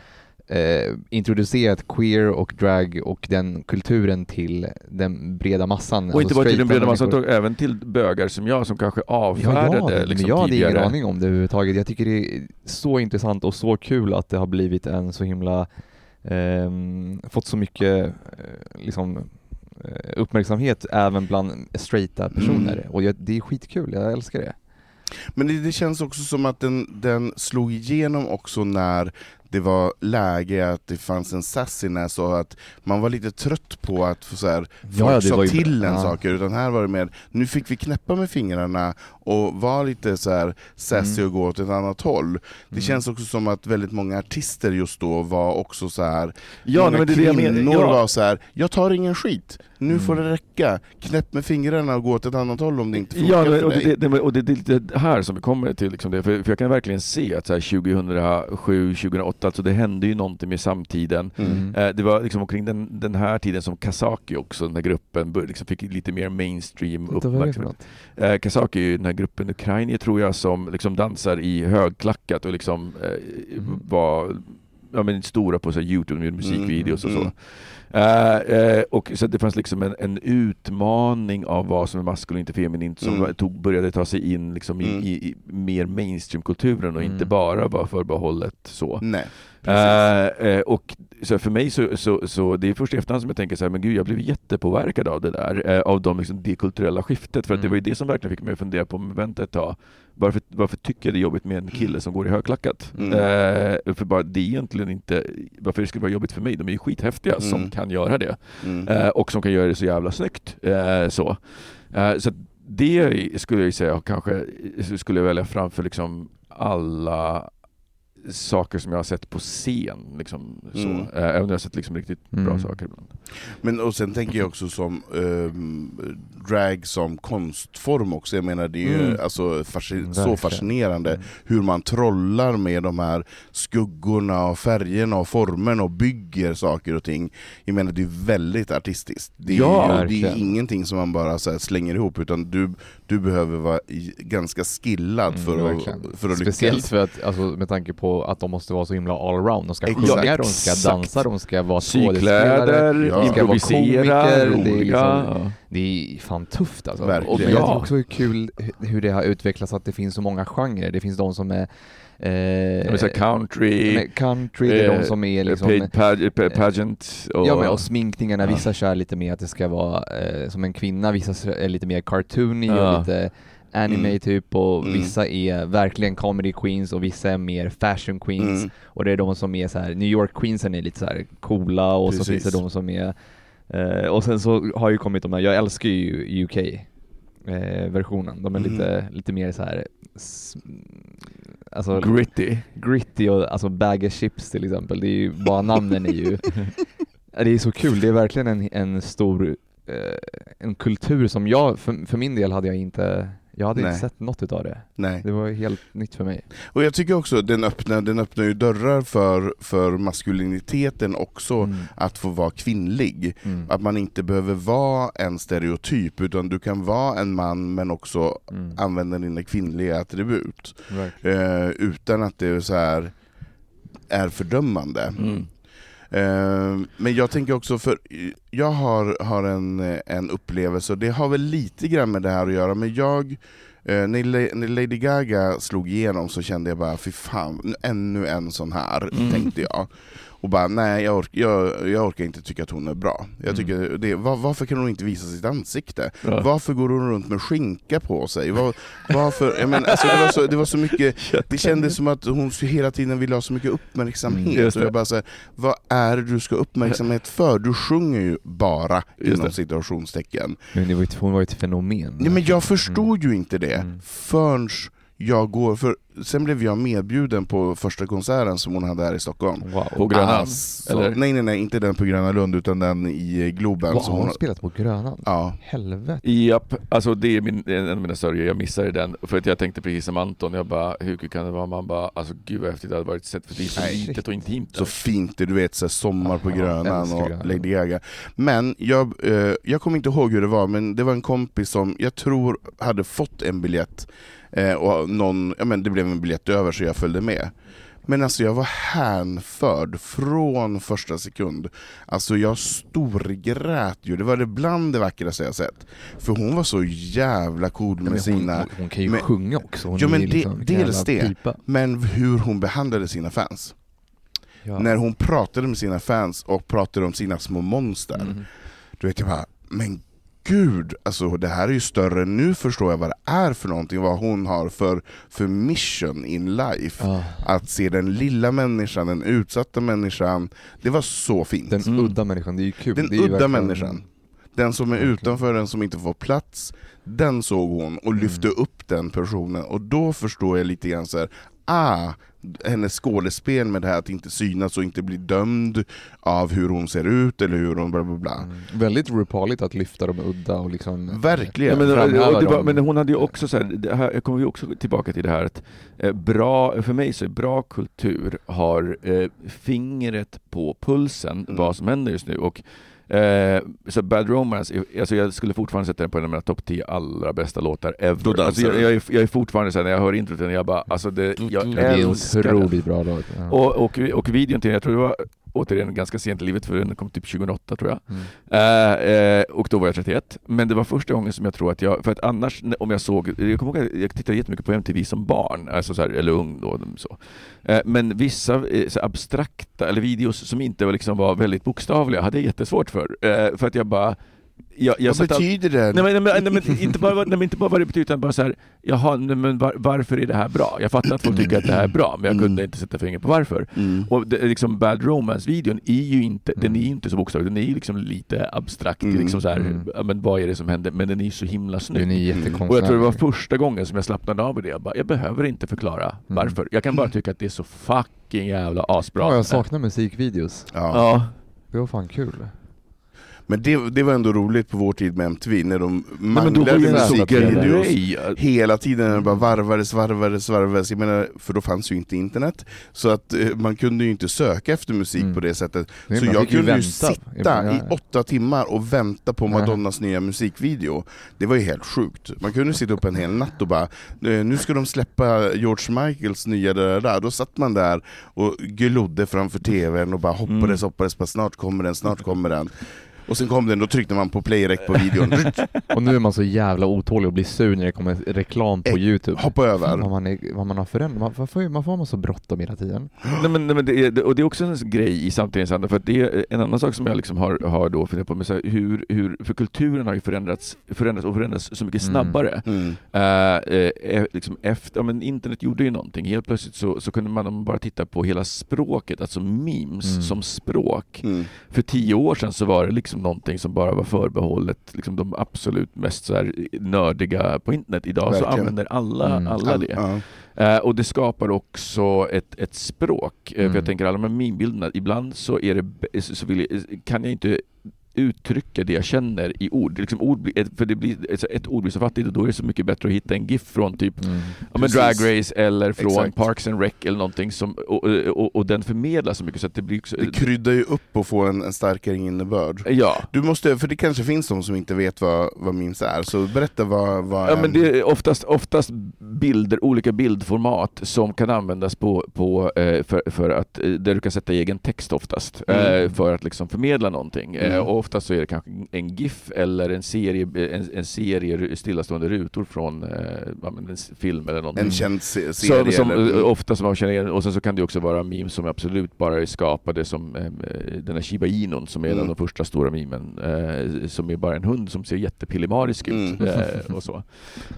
eh, introducerat queer och drag och den kulturen till den breda massan. Och inte alltså bara till den breda massan, utan även till bögar som jag som kanske Ja, avfärdade ja, men liksom jag hade ingen aning om det överhuvudtaget. Jag tycker det är så intressant och så kul att det har blivit en så himla, ehm, fått så mycket eh, liksom, eh, uppmärksamhet även bland straighta personer. Mm. Och jag, det är skitkul, jag älskar det. Men det, det känns också som att den, den slog igenom också när det var läge att det fanns en sassiness och att man var lite trött på att få så här, folk Ja, sa ju- till en ja. saker, utan här var det mer, nu fick vi knäppa med fingrarna och vara lite så här sassy Mm. och gå åt ett annat håll. Det Mm. känns också som att väldigt många artister just då var också så här Ja, många men det är det jag menar. kvinnor Ja. var så här, jag tar ingen skit, nu Mm. får det räcka, knäpp med fingrarna och gå åt ett annat håll om det inte funkar Ja, för men, och, dig. det, det, och det, det lite här som vi kommer till, liksom det, för, för jag kan verkligen se att så här 2007, 2008, alltså det hände ju någonting med samtiden. Mm. Eh, Det var liksom omkring den, den här tiden som Kazaki också, den här gruppen, liksom fick lite mer mainstream det för uppmärksamhet. Eh, Kazaki är ju den här gruppen ukrainier tror jag som liksom dansar i högklackat och liksom eh, Mhm. var ja, men stora på så Youtube med musikvideos och så. Mm. Eh, eh, och så det fanns liksom en, en utmaning av vad som är maskulint och feminint som Mm. tog, började ta sig in liksom i, Mm. i, i mer mainstreamkulturen och inte Mm. bara var förbehållet så. Nej. Eh, och så för mig så, så, så det är först i efterhand som jag tänker så här, men gud jag blev jättepåverkad av det där, eh, av de, liksom, det kulturella skiftet, för att det Mm. var ju det som verkligen fick mig att fundera på, men vänta ett tag, varför, varför tycker jag det är jobbigt med en kille som går i högklackat? Mm. Eh, för bara, det är egentligen inte, varför det skulle vara jobbigt för mig? De är ju skithäftiga som Mm. kan göra det, Mm. eh, och som kan göra det så jävla snyggt. Eh, så eh, så det skulle jag säga kanske, skulle jag välja framför liksom alla saker som jag har sett på scen. Liksom, så. Mm. Eh, Även om jag har sett liksom riktigt bra Mm. saker ibland. Men och sen tänker jag också som ehm, drag som konstform också, jag menar det är ju Mm. alltså, fasci- så fascinerande Mm. hur man trollar med de här skuggorna och färgerna och formerna och bygger saker och ting. Jag menar det är väldigt artistiskt. Det är, Ja, ju, det är ingenting som man bara så här slänger ihop utan du, du behöver vara ganska skillad Mm, för, att, för att Speciellt lyckas. för att, alltså, med tanke på att de måste vara så himla allround. De ska sjunga, de ska dansa, de ska vara skådespelare. Ja. de ska vara komiker, roliga. det är liksom- ja. Det är fan tufft alltså. Verkligen. Och jag Ja. tycker också det är kul hu- hur det har utvecklats att det finns så många genrer. Det finns de som är eh, här country, country, det är de eh, som är liksom paid pag- pa- pageant och... Ja men och sminkningarna, Ja. vissa kör lite mer att det ska vara eh, som en kvinna, vissa är lite mer cartoony Ja. och lite anime Mm. typ och Mm. vissa är verkligen comedy queens och vissa är mer fashion queens Mm. och det är de som är så här New York queensen är lite så här coola och så Precis. finns det de som är eh, och sen så har ju kommit de här, jag älskar ju UK eh, versionen, de är Mhm. lite, lite mer så här alltså Gritty. gritty och alltså bag chips till exempel, det är ju, bara namnen är ju Det är så kul, det är verkligen en, en stor eh, en kultur som jag, för, för min del hade jag inte, jag hade Nej. inte sett något utav det. Nej. Det var helt nytt för mig. Och jag tycker också den öppnar, den öppnar ju dörrar för, för maskuliniteten också, Mm. att få vara kvinnlig. Mm. Att man inte behöver vara en stereotyp, utan du kan vara en man men också Mm. använda dina kvinnliga attribut. Verkligen. Eh, utan att det är så här är fördömande. Mm. Eh, men jag tänker också, för jag har, har en, en upplevelse, och det har väl lite grann med det här att göra, men jag eh, när La- när Lady Gaga slog igenom så kände jag bara, fy fan, nu- ännu en sån här, Mm. tänkte jag. Och bara, nej jag, ork, jag, jag orkar inte tycka att hon är bra. Jag Mm. tycker det, var, varför kan hon inte visa sitt ansikte? Ja. Varför går hon runt med skinka på sig? Var, varför, jag men, alltså, det, var så, det var så mycket, det kändes som att hon hela tiden ville ha så mycket uppmärksamhet. Mm, och jag bara så här, vad är det du ska ha uppmärksamhet för? Du sjunger ju bara, Just inom det. situationstecken. Men det var ju, hon var ju ett fenomen. Ja, men jag förstod ju inte det Mm. förrän jag går, för sen blev jag medbjuden på första konserten som hon hade här i Stockholm. Wow. På Grönan? Alltså, eller? Nej nej nej, inte den på Gröna Lund utan den i Globen. Wow, som har hon, hon spelat på Grönan? ja. Helvete. Japp, alltså det är min, en av mina sorger, jag missade den för att jag tänkte precis som Anton, jag bara hur kul kan det vara? Man bara alltså gud vad häftigt det hade varit sett för det är så Nej. litet och intimt. där. Så fint, du vet så här, Sommar på Grönan och Grönan. Lady Gaga. Men jag, eh, jag kommer inte ihåg hur det var, men det var en kompis som jag tror hade fått en biljett, eh, och någon, ja, men det blev en biljett över så jag följde med. Men alltså jag var hänförd från första sekund. Alltså jag storgrät ju, det var det bland det vackraste jag sett. För hon var så jävla cool med hon, sina... hon, hon kan ju men- sjunga också. Hon Ja, men det- liksom, vilken dels det. pipa. Men hur hon behandlade sina fans. Ja. När hon pratade med sina fans och pratade om sina små monster. Mm. Du vet jag bara, men gud, alltså det här är ju större, nu förstår jag vad det är för någonting, vad hon har för, för mission in life. Ja. Att se den lilla människan, den utsatta människan, det var så fint. Den Mm. udda människan, det är ju kul. Den udda verkligen- människan. Den som är utanför, den som inte får plats, den såg hon och lyfte Mm. upp den personen. Och då förstår jag lite grann så här, ah, hennes skådespel med det här att inte synas och inte bli dömd av hur hon ser ut eller hur hon bla bla bla. Mm. Väldigt RuPauligt att lyfta de udda och liksom... Verkligen. Ja, men, det var, dem. men hon hade ju också så här, det här, jag kommer ju också tillbaka till det här att eh, bra, för mig så är bra kultur har eh, fingret på pulsen Mm. vad som händer just nu och eh, så Bad Romance, alltså jag skulle fortfarande sätta den på en av mina topp 10 allra bästa låtar ever. Alltså jag, jag, är, jag är fortfarande såhär när jag hör introt, jag bara, alltså det, jag Ja, det är älskar otroligt bra låt. Ja. Och, och, och videon till den, jag tror det var återigen ganska sent i livet för den kom typ 2008 tror jag. Mm. Eh, eh, och då var jag 31. Men det var första gången som jag tror att jag, för att annars om jag såg, jag kommer ihåg att jag tittade jättemycket på MTV som barn, alltså så här, eller ung då. Så. Eh, men vissa eh, så abstrakta, eller videos som inte var, liksom var väldigt bokstavliga hade jag jättesvårt för. Eh, för att jag bara jag, jag Vad satt all- betyder det? Nej men, nej, men, nej, men inte, bara, nej, men inte bara vad det betyder utan bara så här, jaha, nej, men var, varför är det här bra? Jag fattar att folk tycker att det här är bra, men jag kunde inte sätta fingret på varför. Mm. Och det, liksom Bad Romance-videon är ju inte, den är inte så bokstavlig, den är ju liksom lite abstrakt, Mm. liksom så här, Mm. men vad är det som händer? Men den är ju så himla snygg. Den är jättekonstnärlig. Och jag tror det var första gången som jag slappnade av i det, jag, bara, jag behöver inte förklara varför. Jag kan bara tycka att det är så fucking jävla asbra. Ja, jag saknar musikvideos. Ja. Ja. Det var fan kul. Men det, det var ändå roligt på vår tid med MTV, när de manglade musikvideos hela tiden, det bara varvades, varvades, varvades. Jag menar, för då fanns ju inte internet, så att eh, man kunde ju inte söka efter musik Mm. på det sättet. Nej, Så jag kunde ju sitta i åtta timmar och vänta på. Madonnas nya musikvideo. Det var ju helt sjukt. Man kunde sitta upp en hel natt och bara, "Eh, nu ska de släppa George Michaels nya där, där. Då satt man där och glodde framför tvn och bara hoppades, Mm. hoppades på snart kommer den, snart kommer den. Och sen kom den, då tryckte man på play-rec på videon, Och nu är man så jävla otålig och blir sur när det kommer reklam på youtube. hoppa Fan, över. vad, man är, vad man har förändrat. Man- Varför, varför har man så bråttom hela tiden? Nej, men, nej, men det, är, det- och det är också en grej i samtidens anda, för det är en annan sak som jag liksom har, har då funderat på, med så här, hur, hur, för kulturen har ju förändrats, förändrats och förändrats så mycket Mm. snabbare. Mm. Eh, eh, liksom efter, ja, men internet gjorde ju någonting, helt plötsligt så, så kunde man om man bara titta på hela språket, alltså memes Mm. som språk. Mm. För tio år sedan så var det liksom någonting som bara var förbehållet liksom de absolut mest så här nördiga på internet. Idag så Verkligen. använder alla, Mm. alla det. Ja. Eh, och det skapar också ett, ett språk. Mm. För jag tänker alla de här meme-bilderna, ibland så, är det, så så vill jag, kan jag inte uttrycka det jag känner i ord. Liksom ord för det blir, ett- ord blir så fattigt och då är det så mycket bättre att hitta en GIF från typ Mm. ja, men. Drag Race eller från Exakt. Parks and Rec eller någonting som, och, och, och den förmedlar så mycket så att det blir också, Det kryddar ju upp och får en, en starkare innebörd. Ja. Du måste, för det kanske finns de som inte vet vad, vad memes är, så berätta vad, vad Ja, en- men det är oftast, oftast bilder, olika bildformat som kan användas på, på, eh, för, för att, eh, där du kan sätta egen text oftast, Mm. eh, för att liksom förmedla någonting. Mm. Och oftast så är det kanske en GIF eller en serie, en, en serie stillastående rutor från eh, ja, en film eller någonting. en känd se- serie. Som, som, eller, eh, ofta som man känner igen, och sen så kan det också vara memes som absolut bara är skapade som eh, den här Shiba Inon som är en Mm. av de första stora memen, eh, som är bara en hund som ser jättepillemarisk ut. Mm. Eh, och så.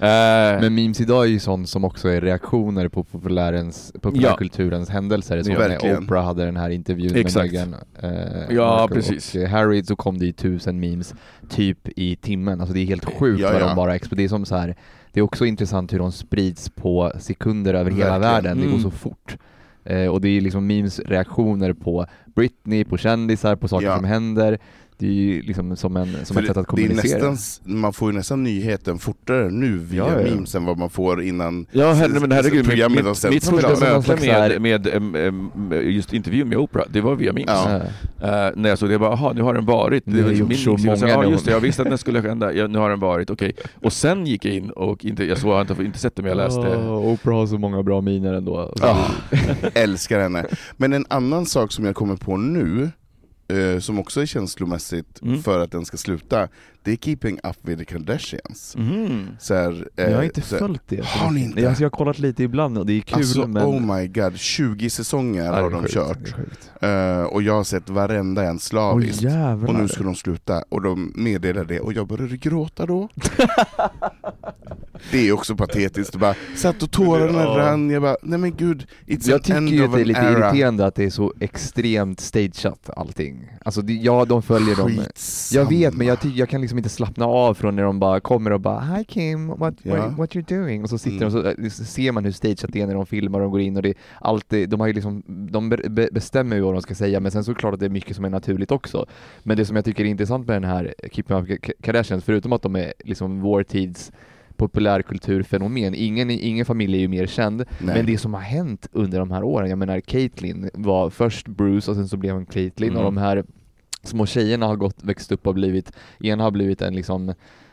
Eh, Men memes idag är ju sånt som också är reaktioner på populärens, populärkulturens händelser. Som Ja, när. Oprah hade den här intervjun Exakt. med Meghan eh, Ja, precis. Och eh, Harry så kom det ju tusen memes typ i timmen. Alltså det är helt sjukt Ja, vad ja. de bara exploderar. Det är som så här. Det är också intressant hur de sprids på sekunder över hela Verkligen. världen. Det går Mm. så fort. Eh, och det är liksom memes reaktioner på Britney, på kändisar, på saker Ja. som händer. Det är ju liksom som, en, som För ett sätt att det är kommunicera. nästan, man får ju nästan nyheten fortare nu via Ja, ja. memes än vad man får innan Ja, her, men herregud, programmet har sänts mitt första så med, med just intervjun med Oprah, det var via memes. Ja. Eh, när jag såg det, jag bara, jaha, nu har den varit. Har var min så insats. många Ja, nu. just det, jag visste att den skulle hända. Ja, nu har den varit, okej. Och sen gick jag in och inte, jag såg, jag har inte, inte sett det, men jag läste. Åh, Oprah har så många bra miner ändå. Ja, älskar henne. Men en annan sak som jag kommer på nu, eh, som också är känslomässigt Mm. för att den ska sluta, det är Keeping Up With The Kardashians. Mhm. Så här, eh, jag har inte så följt det. Har ni inte? Alltså jag har kollat lite ibland och det är kul Alltså men... oh my god, 20 säsonger har de sjukt, kört. Eh, och jag har sett varenda en slaviskt. jävlar. och nu ska de sluta, och de meddelade det, och jag började gråta då. det är också patetiskt, jag bara satt och tårarna Ja. rann, jag bara, nej men gud, it's Jag tycker ju att det är lite era. irriterande att det är så extremt stageat allting. Alltså det, ja, de följer dem. Skitsamma. Jag vet men jag, jag kan liksom inte slappna av från när de bara kommer och bara Hi Kim, what, Ja. what, what you doing? Och så sitter Mm. de och så, så ser man hur stageat det är när de filmar och de går in och det är alltid, de har ju liksom, de be, be, bestämmer ju vad de ska säga men sen så är det klart att det är mycket som är naturligt också. Men det som jag tycker är intressant med den här Keeping Up Ka- Kardashians, förutom att de är liksom vår tids populärkulturfenomen, ingen, ingen familj är ju mer känd, Nej. men det som har hänt under de här åren, jag menar Caitlyn var först Bruce och sen så blev hon Caitlyn Mm. och de här små tjejerna har gått, växt upp och blivit, en har blivit en liksom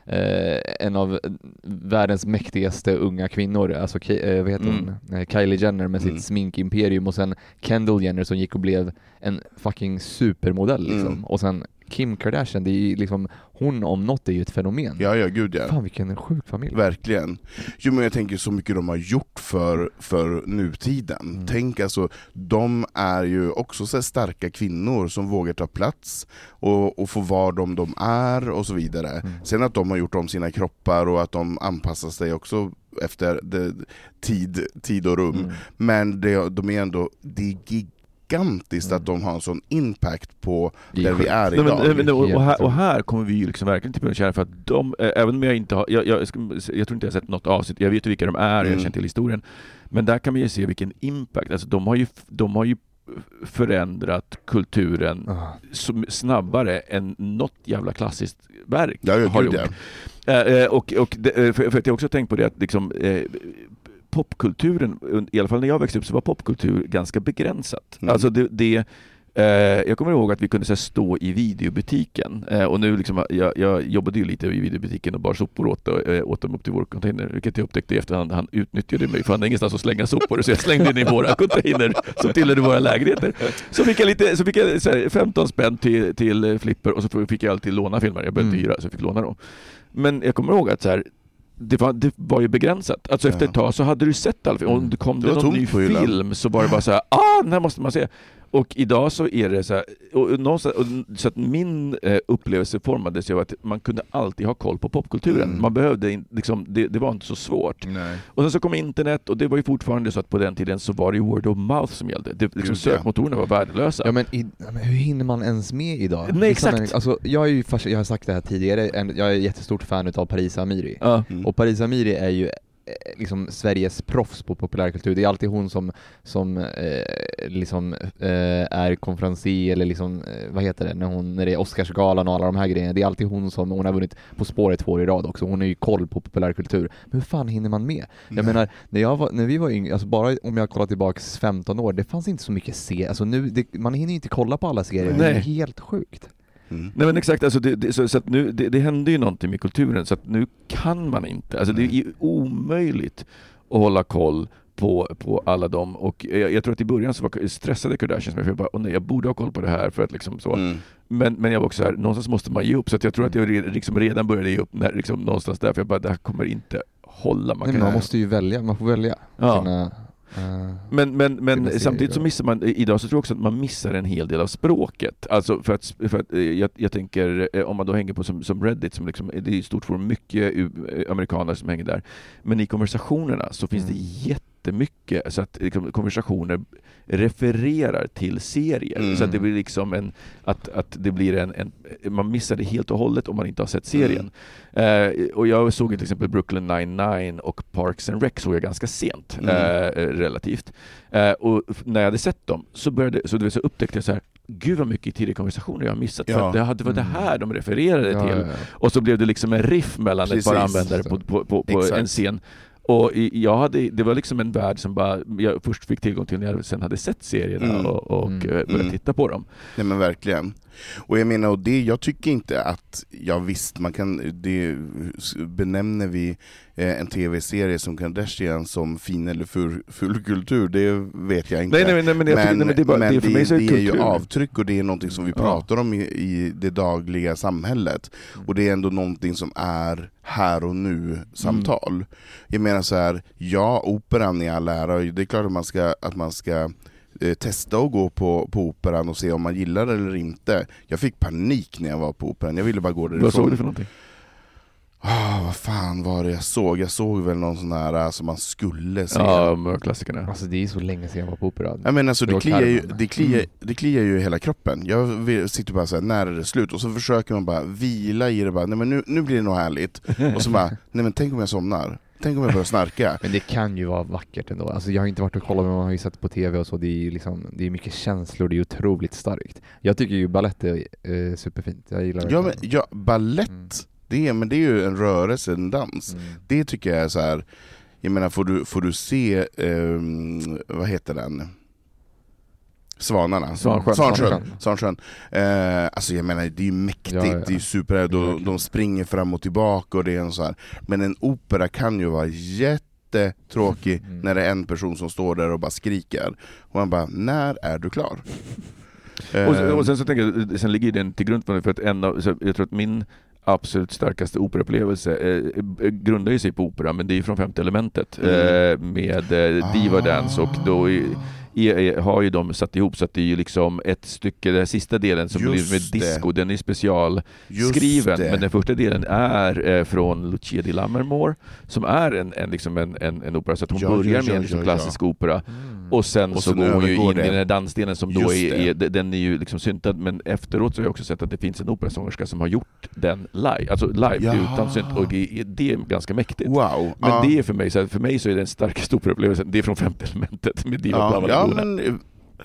eh, en av världens mäktigaste unga kvinnor, alltså eh, vad heter Mm. hon? Eh, Kylie Jenner med Mm. sitt sminkimperium och sen Kendall Jenner som gick och blev en fucking supermodell liksom. Mm. Och sen Kim Kardashian, det är ju liksom, hon om något är ju ett fenomen. Ja, ja, gud ja. Fan vilken sjuk familj. Verkligen. Jo men jag tänker så mycket de har gjort för, för nutiden. Mm. Tänk alltså, de är ju också så starka kvinnor som vågar ta plats och, och få vara de de är och så vidare. Mm. Sen att de har gjort om sina kroppar och att de anpassar sig också efter det, tid, tid och rum. Mm. Men det, de är ändå, det är gigantiskt att de har en sån impact på Det är där vi är Nej, men, idag. och, och, här, och här kommer vi ju liksom verkligen till punkt för att de, även om jag inte har, jag, jag, ska- jag tror inte jag har sett något avsnitt, jag vet ju vilka de är, jag Mm. känner till historien, men där kan man ju se vilken impact, alltså de har ju, de har ju förändrat kulturen som, snabbare än något jävla klassiskt verk Ja, har gjort. ja. Eh, och, och det, för, för att jag också tänkt på det att liksom, eh, popkulturen, i alla fall när jag växte upp så var popkultur ganska begränsat. Mm. Alltså det, det eh, jag kommer ihåg att vi kunde så här, stå i videobutiken eh, och nu liksom, jag, jag jobbade ju lite i videobutiken och bar sopor åt, eh, åt dem upp till vår container, vilket jag upptäckte i efterhand. Han utnyttjade mig för han hade ingenstans att slänga sopor så jag slängde in i våra container som tillhörde våra lägenheter. Så fick jag, lite, så fick jag så här, 15 spänn till, till Flipper och så fick jag alltid låna filmer. Jag behövde Mm. hyra så jag fick låna dem. Men jag kommer ihåg att så här, det var, det var ju begränsat. Alltså efter ett tag så hade du sett all film. Om Mm. det kom Det någon ny film så var det bara så här, ah, den här måste man se. Och idag så är det så här, och, och någonstans, och, så att min eh, upplevelse formades ju av att man kunde alltid ha koll på popkulturen. Mm. Man behövde in, liksom, det, det var inte så svårt. Nej. Och sen så kom internet och det var ju fortfarande så att på den tiden så var det ju word of mouth som gällde. Det, liksom, sökmotorerna var värdelösa. Ja men, i, men hur hinner man ens med idag? Nej, Vissa exakt. Alltså, jag, är ju jag har sagt det här tidigare, jag är jättestort fan utav Paris Amiri. Ja. Mm. Och Paris Amiri är ju liksom Sveriges proffs på populärkultur. Det är alltid hon som, som eh, liksom eh, är konferencier eller liksom, eh, vad heter det, när, hon, när det är Oscarsgalan och alla de här grejerna. Det är alltid hon som, hon har vunnit På spåret två år i rad också. Hon har ju koll på populärkultur. Men hur fan hinner man med? Jag Nej. menar, när, jag var, när vi var yngre, alltså bara om jag kollar tillbaks 15 år, det fanns inte så mycket se, alltså nu, det, man hinner ju inte kolla på alla serier, det Nej. är helt sjukt. Mm. Nej men exakt, alltså det, det, så, så att nu, det, det hände ju någonting med kulturen så att nu kan man inte, alltså det är ju omöjligt att hålla koll på, på alla dem och jag, jag tror att i början så var, stressade Kardashians mig för jag bara, åh nej jag borde ha koll på det här för att liksom så. Mm. Men, men jag var också så här, någonstans måste man ge upp så att jag tror att jag re, liksom redan började ge upp när, liksom, någonstans där för jag bara, det här kommer inte hålla. Man Nej, kan, men man måste ju välja, man får välja Ja. sina... eh, Men, men, men samtidigt så missar man, idag så tror jag också att man missar en hel del av språket. Alltså för att, för att eh, jag, jag tänker, eh, om man då hänger på som, som Reddit, som liksom, det är ett stort forum, mycket amerikaner som hänger där. Men i konversationerna så finns Mm. det jättemycket, så att liksom, konversationer refererar till serier. Mm. Så att det blir liksom en, att, att det blir en, en, man missar det helt och hållet om man inte har sett serien. Eh, och jag såg till exempel Brooklyn 99 och Parks and Rec såg jag ganska sent, Mm. eh, relativt. Eh, och när jag hade sett dem så, började, så, du vet, så upptäckte jag så här, gud vad mycket tidigare konversationer jag har missat, Ja. för det hade- det var det här de refererade Ja, till. ja. Och så blev det liksom en riff mellan Precis. ett par användare på, på, på, på en scen. Och jag hade, det var liksom en värld som bara, jag först fick tillgång till när jag sen hade sett serierna Mm. och, och Mm. börjat Mm. titta på dem. Nej men verkligen. Och jag menar, och det, jag tycker inte att, ja visst, man kan, det benämner vi eh, en tv-serie som Kardashian som fin eller ful, ful kultur, det vet jag inte. Nej, nej, nej, men jag tycker- nej, men det är bara- det är det är ju avtryck och det är någonting som vi Ja. pratar om i, i det dagliga samhället. Och det är ändå någonting som är här och nu samtal. Jag menar så här, ja operan i all ära, det är klart att man ska, att man ska testa att gå på, på operan och se om man gillar det eller inte. Jag fick panik när jag var på operan, jag ville bara gå därifrån. Vad såg du för någonting? Ah, vad fan var det jag såg? Jag såg väl någon sån här som man skulle se. Ja, klassikerna. Alltså det är så länge sedan jag var på Operan. Jag menar alltså, Det det, var kliar ju, det, kliar, Mm. det kliar ju hela kroppen. Jag sitter bara såhär, när är det slut? Och så försöker man bara vila i det, bara, nej men nu, nu blir det nog härligt. Och så bara, nej men tänk om jag somnar? Tänk om jag börjar snarka? Men det kan ju vara vackert ändå. Alltså jag har inte varit och kollat men man har ju sett på TV och så. Det är ju liksom, det är mycket känslor, det är otroligt starkt. Jag tycker ju balett är eh, superfint. Jag gillar Ja, men, ja, ballett, Mm. det, är, men det är ju en rörelse, en dans. Mm. Det tycker jag är så här. jag menar får du, får du se, ehm, vad heter den? Svanarna? Svansjön. Svansjön. Svansjön. Svansjön. Eh, alltså jag menar det är ju mäktigt, Ja, ja. det är ju super, de, de springer fram och tillbaka och det är en så här. Men en opera kan ju vara jättetråkig Mm. när det är en person som står där och bara skriker. Och man bara, när är du klar? Och, sen- Eh, och sen så tänker jag, sen ligger den till grund för för att en av, jag tror att min absolut starkaste operaupplevelse eh, eh, grundar ju sig på opera, men det är ju från femte elementet Mm. eh, med eh, Diva Dance och då i, i, i, har ju de satt ihop så att det är ju liksom ett stycke, den sista delen som Just blir med det. disco, den är specialskriven, men den första delen är eh, från Lucia di Lammermoor, som är en, en, liksom en, en, en opera, så att hon Ja, börjar ja, med en liksom klassisk opera Mm. och sen Och så sen går hon ju in i det. den här dansdelen som då är, är, den är ju liksom syntad, men efteråt så har jag också sett att det finns en operasångerska som har gjort den live, alltså live Jaha. utan synt, och det är- är ganska mäktigt. Wow. Men ja. det är för mig, så här, för mig så är den starkaste operaupplevelsen, det är från femte elementet med Diva ja, ja, men eh,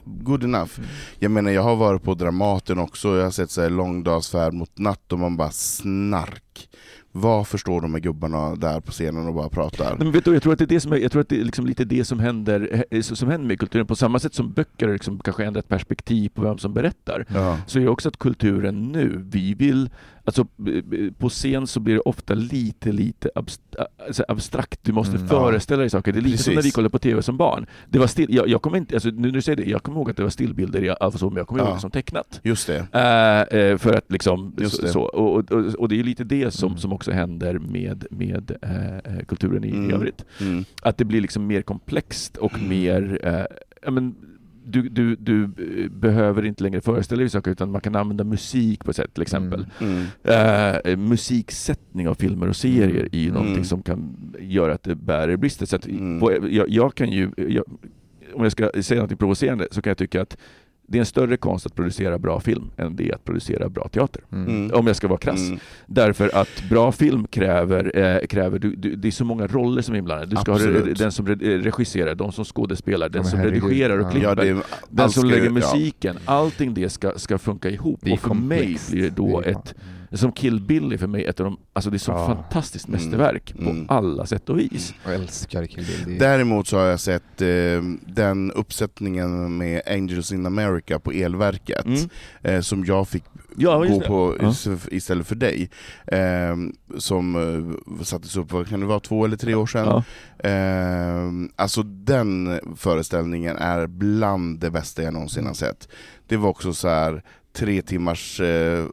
good enough. Jag menar jag har varit på Dramaten också, jag har sett så här långdagsfärd mot natt och man bara snark. Varför står de med gubbarna där på scenen och bara pratar? Men vet du, jag tror att det är det som är, jag tror att det är liksom lite det som händer, eh, som händer med kulturen. På samma sätt som böcker liksom kanske ändrar ett perspektiv på vem som berättar, Ja. så är det också att kulturen nu, vi vill, alltså på scen så blir det ofta lite, lite alltså abstrakt, du måste Mm. föreställa dig saker. Det är lite som när vi Precis. kollade på TV som barn. Det var still, jag, jag kommer inte, alltså, nu när du säger det, jag kommer ihåg att det var stillbilder, i- alltså, men jag kommer ihåg Ja. det som tecknat. Just det. Eh, för att liksom, Just så, det. så, och, och, och det är lite det som, Mm. som också händer med, med eh, kulturen i, Mm. i övrigt. Mm. Att det blir liksom mer komplext och mer, eh, ja, men, du, du, du eh, behöver inte längre föreställa dig saker utan man kan använda musik på ett sätt till exempel. Mm. Eh, musiksättning av filmer och serier är ju Mm. någonting som kan göra att det bär i brister. Så Mm. på, jag, jag kan ju, jag, om jag ska säga något provocerande så kan jag tycka att det är en större konst att producera bra film än det är att producera bra teater. Mm. Om jag ska vara krass. Mm. Därför att bra film kräver, eh, kräver du, du, det är så många roller som är inblandade. Du ska ha Absolut. den som re, regisserar, de som skådespelar, den men som herregud. redigerar och Ja. klipper. Ja, det är, Den som lägger ja. musiken, allting det ska, ska funka ihop. Och för mig komplext. blir det då Det ett, som Kill Bill är för mig ett av de, alltså det är så Ja. fantastiskt Mm. mästerverk Mm. på alla sätt och vis. Jag älskar Kill Bill. Däremot så har jag sett eh, den uppsättningen med Angels in America på elverket, Mm. eh, som jag fick Ja, gå på Ja. istället för dig. Eh, som eh, sattes upp, vad kan det vara, två eller tre år sedan? Ja. Eh, alltså den föreställningen är bland det bästa jag någonsin har sett. Det var också så här tre timmars eh,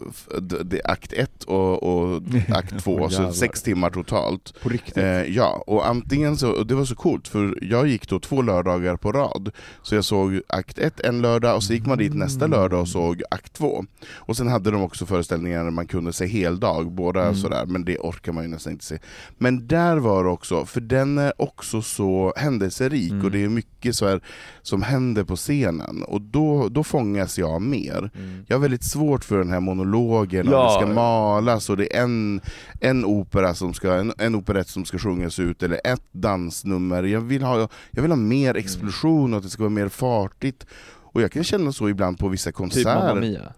akt ett och, och akt två, Åh, så sex timmar totalt. På riktigt. Eh, ja, och antingen så, och det var så coolt för jag gick då två lördagar på rad. Så jag såg akt ett en lördag och så gick man dit nästa lördag och såg akt två. Och sen hade de också föreställningar där man kunde se heldag, båda Mm. sådär, men det orkar man ju nästan inte se. Men där var det också, för den är också så händelserik Mm. och det är mycket så här som händer på scenen och då, då fångas jag mer. Mm. Jag har väldigt svårt för den här monologen, och Ja. det ska malas och det är en, en opera som ska, en, en operett som ska sjungas ut eller ett dansnummer. Jag vill ha, jag vill ha mer explosion och att det ska vara mer fartigt. Och jag kan känna så ibland på vissa Typ Mamma konserter. Mia.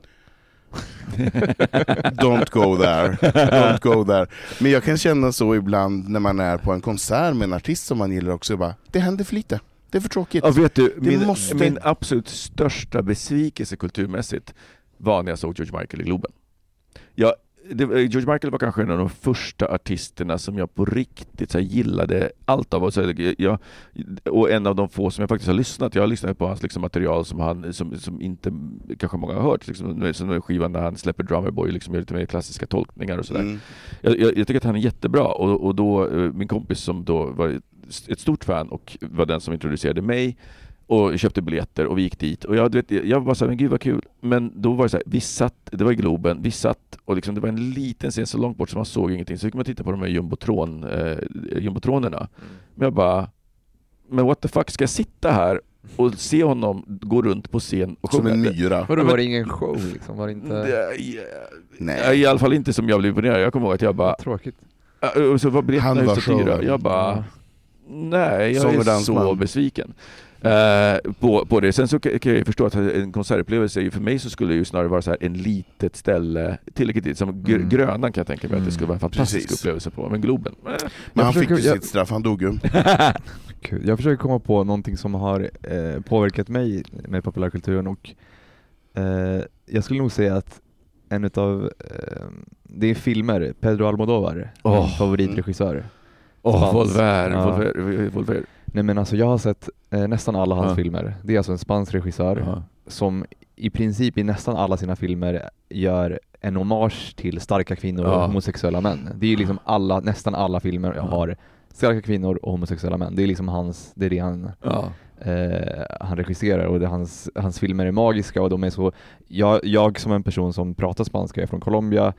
Don't go there. Don't go there. Men jag kan känna så ibland när man är på en konsert med en artist som man gillar också, bara, det händer för lite. Det är för tråkigt. Ja, vet du, Det min, måste- min absolut största besvikelse kulturmässigt var när jag såg George Michael i Globen. Jag, det, George Michael var kanske en av de första artisterna som jag på riktigt så gillade allt av. Och, så, jag, och en av de få som jag faktiskt har lyssnat. Jag har lyssnat på hans liksom, material som, han, som, som inte kanske många har hört. Liksom, som skivan där han släpper Drummerboy och liksom gör lite mer klassiska tolkningar och sådär. Mm. Jag, jag, jag tycker att han är jättebra och, och då, eh, min kompis som då var ett stort fan och var den som introducerade mig och köpte biljetter och vi gick dit och jag, du vet, jag var såhär, men gud vad kul. Men då var det så här, vi satt, det var i Globen, vi satt och liksom, det var en liten scen så långt bort så man såg ingenting. Så fick man titta på de här jumbotron, eh, jumbotronerna. Men jag bara, men what the fuck, ska jag sitta här och se honom gå runt på scen och Som en myra. Vadå, var det ingen show liksom? Var det inte... Det- Nej. I alla fall inte som jag blev imponerad. Jag kommer ihåg att jag bara, Tråkigt. Och så var biljetterna så dyra. Jag bara, nej, jag och är så besviken. Eh, på, på det. Sen så kan jag förstå att en konsertupplevelse, är ju- för mig så skulle det ju snarare vara så här en litet ställe, tillräckligt litet, som Gr- Mm. Grönan kan jag tänka mig att det skulle vara en fantastisk Precis. upplevelse på, men Globen, eh. Men Jag han fick ju försöker- jag- sitt straff, han dog ju. Jag försöker komma på någonting som har eh, påverkat mig med populärkulturen och eh, jag skulle nog säga att en utav, eh, det är filmer, Pedro Almodovar, min favoritregissör. Åh, Spans. Volver, Ja. Volver, Volver. Nej men alltså jag har sett eh, nästan alla hans Ja. filmer. Det är alltså en spansk regissör Ja. som i princip i nästan alla sina filmer gör en hommage till starka kvinnor Ja. och homosexuella män. Det är liksom alla, nästan alla filmer Ja. har starka kvinnor och homosexuella män. Det är liksom hans, det är det han Ja. eh, han regisserar och det, hans, hans filmer är magiska och de är så, jag, jag som en person som pratar spanska, jag är från Colombia,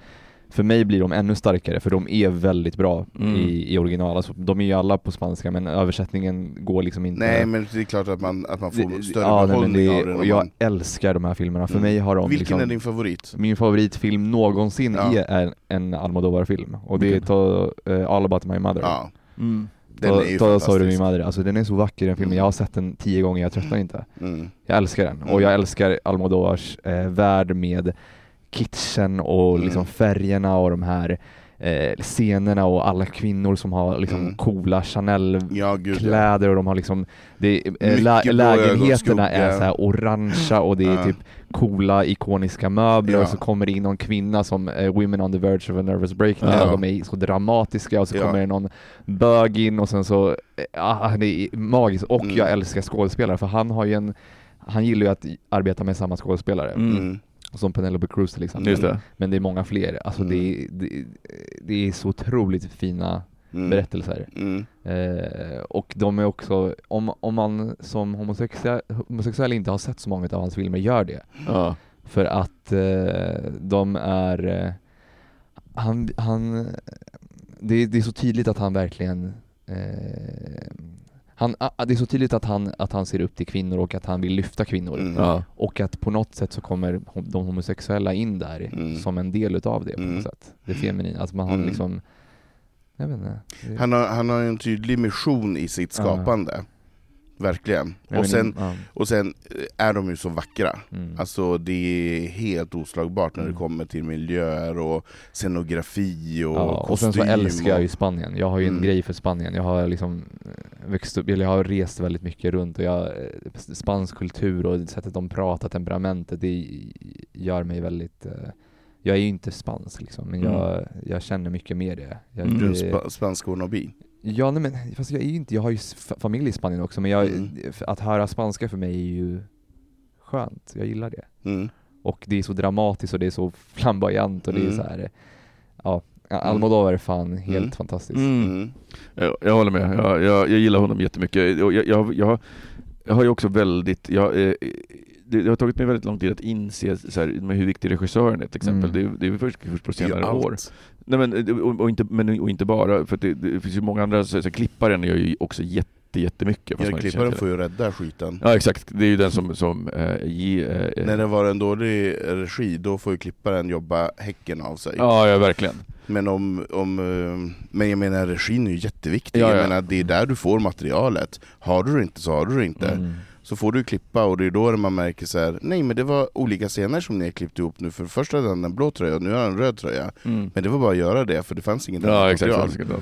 för mig blir de ännu starkare för de är väldigt bra Mm. i, i original. Alltså, de är ju alla på spanska men översättningen går liksom inte Nej men det är klart att man, att man får Det- större ja, nej, men behållning det, av det. och jag man- älskar de här filmerna, för Mm. mig har de Vilken liksom, är din favorit? min favoritfilm någonsin Ja. är en, en Almodovar-film och det är eh, All about my mother. Ja, Mm. den är ju Todos sobre mi fantastisk. madre. Alltså den är så vacker den filmen, Mm. jag har sett den tio gånger, jag tröttnar inte. Mm. Jag älskar den, och Mm. jag älskar Almodovars eh, värld med kitschen och Mm. liksom färgerna och de här eh, scenerna och alla kvinnor som har liksom Mm. coola Chanel Ja och de har liksom, det, eh, lä lägenheterna är så här orangea och det är Ja. typ coola ikoniska möbler Ja. och så kommer det in någon kvinna som eh, Women on the verge of a nervous breakdown Ja. och de är så dramatiska och så kommer det någon bög in och sen så, eh, ah, det är magiskt och Mm. jag älskar skådespelare för han har ju en han gillar ju att arbeta med samma skådespelare, Mm. Som Penelope Cruz till exempel. Det. Men det är många fler. Alltså Mm. det, det, det är så otroligt fina Mm. berättelser. Mm. Eh, och de är också, om, om man som homosexuell, homosexuell inte har sett så många av hans filmer, gör det. Ja. För att eh, de är, eh, han, han, det, det är så tydligt att han verkligen eh, han, det är så tydligt att han, att han ser upp till kvinnor och att han vill lyfta kvinnor. Mm. Ja. Och att på något sätt så kommer de homosexuella in där Mm. som en del utav det på Mm. något sätt. Det feminina, alltså man har Mm. liksom, jag vet inte. Han har, han har ju en tydlig mission i sitt Ja. Verkligen. jag Och sen, ja. och sen eh, är de ju så vackra. Mm. Alltså det är helt oslagbart när det Mm. kommer till miljöer och scenografi och Ja, och sen så kostym älskar jag ju Spanien. Jag har ju en Mm. grej för Spanien. Jag har liksom eh, växt upp, eller jag har rest väldigt mycket runt och jag, eh, spansk kultur och sättet de pratar, temperamentet, det gör mig väldigt jag är ju inte spansk liksom, men Mm. jag, jag känner mycket mer det. Jag, Mm. Du är det spa, spansk wannabe. Ja, nej, men fast jag är ju inte, jag har ju familj i Spanien också, men jag, Mm. att höra spanska för mig är ju skönt. Jag gillar det. Mm. Och det är så dramatiskt och det är så flamboyant och det är Mm. så här. ja, Almodovar är fan helt Mm. fantastisk. Mm. Mm. Jag, jag håller med, jag, jag, jag gillar honom jättemycket. Och Jag, jag, jag, jag har ju också väldigt, jag, eh, det, det har tagit mig väldigt lång tid att inse så här, med hur viktig regissören är till exempel. Mm. Det, är- det är först, först på senare år. Nej, men, eh, och, och, inte, men, och inte bara, för det, det finns ju många andra, så, så, klipparen gör ju också jätte, jättemycket. Ja, klipparen får ju rädda skiten. Ja exakt, det är ju den som, som eh, ge, eh, När det var en dålig regi, då får ju klipparen jobba häcken av sig. Ja, ja verkligen. Men, om, om, men jag menar regin är ju jätteviktig, Ja, jag ja. menar det är där du får materialet. Har du det inte så har du det inte. Mm. Så får du klippa och det är då man märker så här, nej men det var olika scener som ni har klippt ihop nu, för först hade han en blå tröja och nu har han en röd tröja. Mm. Men det var bara att göra det, för det fanns inget Ja, exakt. material.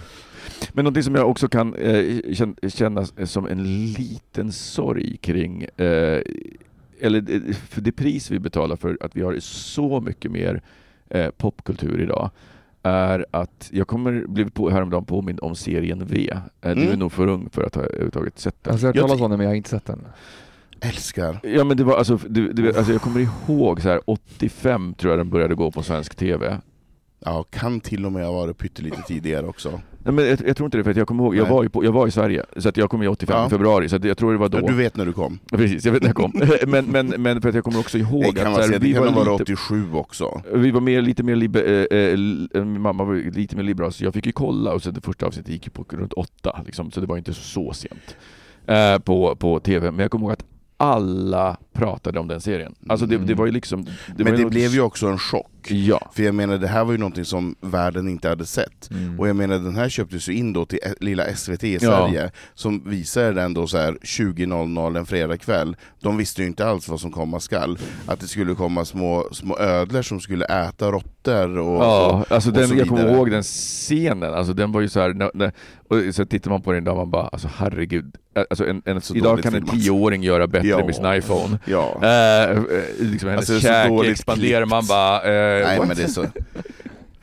Men någonting som jag också kan eh, kän- känna som en liten sorg kring, eh, eller för det pris vi betalar för att vi har så mycket mer eh, popkultur idag, är att jag kommer bli på, häromdagen påmind om serien V. Eh, Du Mm. är nog för ung för att ha överhuvudtaget sett den. Alltså, jag har hört talas om den men jag har inte sett den. Älskar. Ja men det var alltså, du, du, vet, alltså jag kommer ihåg så här 85 tror jag den började gå på svensk TV. Ja, kan till och med ha varit pyttelite tidigare också. Nej, men jag, jag tror inte det, för att jag kommer ihåg, jag var, på, jag var i Sverige, så att jag kom i 85 Ja. februari, så att jag tror det var då. Ja, Du vet när du kom. Precis, jag vet när jag kom. men, men, men för att jag kommer också ihåg Det kan att här, säga, vi det kan var lite, 87 också. vi var mer, lite mer liber, li- eh, min mamma var lite mer liberal, så jag fick ju kolla och så det första avsnittet gick på runt åtta, liksom, så det var inte så sent eh, på, på TV. Men jag kommer ihåg att alla pratade om den serien. Alltså det, det var ju liksom... Det Men det blev ju också en chock. Ja. För jag menar, det här var ju någonting som världen inte hade sett. Mm. Och jag menar, den här köptes ju in då till lilla SVT i Ja. Sverige, som visade den då så här 20.00 en fredagkväll. De visste ju inte alls vad som komma skall. Att det skulle komma små, små ödlor som skulle äta råttor och, Ja, och, alltså och den, så jag kommer vidare. ihåg den scenen, alltså den var ju så här, och så tittar man på den idag man bara, alltså herregud, alltså en, en, idag kan en tioåring göra bättre Ja. med sin iPhone. Ja. Eh, eh, liksom hennes Alltså, dåligt expanderar, man bara... Eh, Nej what? men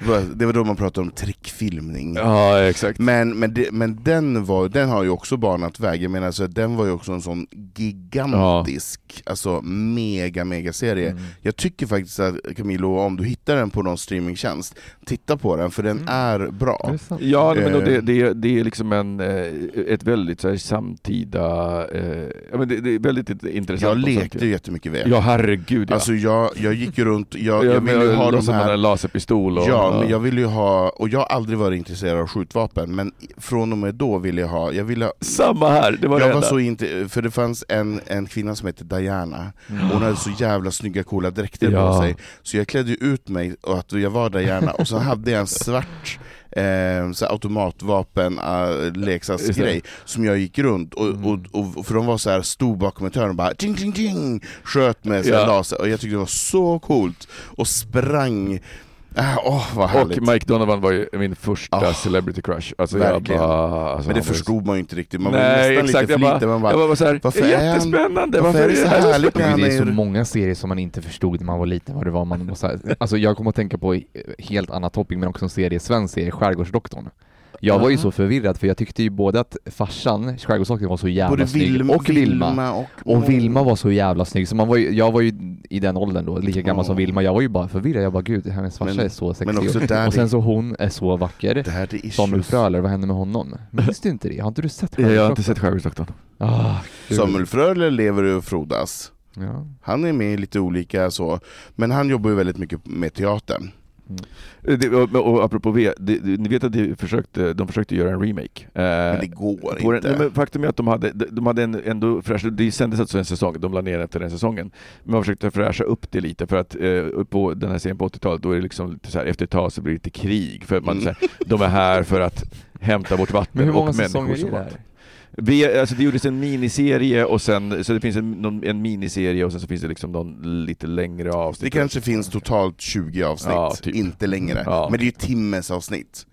det är så... Det var då man pratade om trickfilmning. Ja, exakt. Men, men, det, men den, var, den har ju också banat väg, jag menar alltså, den var ju också en sån gigantisk, alltså mega mega serie. Mm. Jag tycker faktiskt att Camilo, om du hittar den på någon streamingtjänst, titta på den för den Mm. är bra. Är det sant? Ja, men det, Eh. det, det är liksom en, eh, ett väldigt så här, samtida... Eh, ja, men det, det är väldigt intressant. Jag lekte ju jättemycket ved. Ja, herregud ja. Alltså jag, jag gick ju runt, jag, jag jag ville ju ha de här en laserpistol och... Ja, men jag ville ju ha, och jag har aldrig varit intresserad av skjutvapen, men från och med då ville jag ha, jag ville Samma här, det var det jag var enda. så inte, för det fanns en, en kvinna som hette Diana, Mm. hon hade så jävla snygga coola dräkter Ja. på sig, så jag klädde ut mig och att jag var Diana, och så hade jag en svart eh, så automatvapen äh, leksaksgrej som jag gick runt, och, Mm. och, och, och för de var så här stod bakom ett hörn och bara ting, ting, ting, sköt med så här Ja. laser, och jag tyckte det var så coolt, och sprang Åh vad härligt. Och Mike Donovan var ju min första Ah, celebrity crush. Alltså verkligen. Jag bara, alltså Men det förstod man ju inte riktigt, man var Nej nästan exakt, lite jag för bara, liten, man bara, jag bara så här, varför jättespännande, varför är det så här härligt Men Han det är så många serier som man inte förstod när man var liten vad det var man måste, alltså jag kommer att tänka på helt annat topic men också en serie, svensk serie, Skärgårdsdoktorn. Jag var ju så förvirrad för jag tyckte ju både att farsan, Skärgårdsdoktorn var så jävla Både snygg Vilm, och Vilma. och, Och Vilma var så jävla snygg, så man var ju, jag var ju i den åldern då, lika gammal Ja. som Vilma, jag var ju bara förvirrad, jag bara gud, hennes farsa Men- är så sexig. och sen så hon är så vacker. Det här är Samuel. Fröler, vad hände med honom? Minns du inte det? Har inte du sett Jag har inte Skärgårdsdoktorn? sett Skärgårdsdoktorn. Ah, gud. Samuel Fröler lever och frodas. Ja. Han är med i lite olika så, men han jobbar ju väldigt mycket med teatern. Eh, Det, och, och apropå V, det, det, ni vet att de försökte, de försökte göra en remake. Eh, Men det går på den, inte. nej, men faktum är att de hade, de, de hade en, ändå fräsch, det sändes alltså en säsong, de la ner efter den säsongen. Men man försökte fräscha upp det lite för att eh, på den här serien på 80-talet, då är det liksom lite så här, efter ett tag så blir det lite krig. För att man, Mm. så här, de är här för att hämta bort vatten Men hur många och människor säsonger är som det här? Vi, alltså det gjordes en miniserie och sen, så det finns en, en miniserie och sen så finns det liksom någon lite längre avsnitt. Det kanske finns totalt 20 avsnitt, Ja, typ. inte längre. Ja. Men det är ju timmes avsnitt.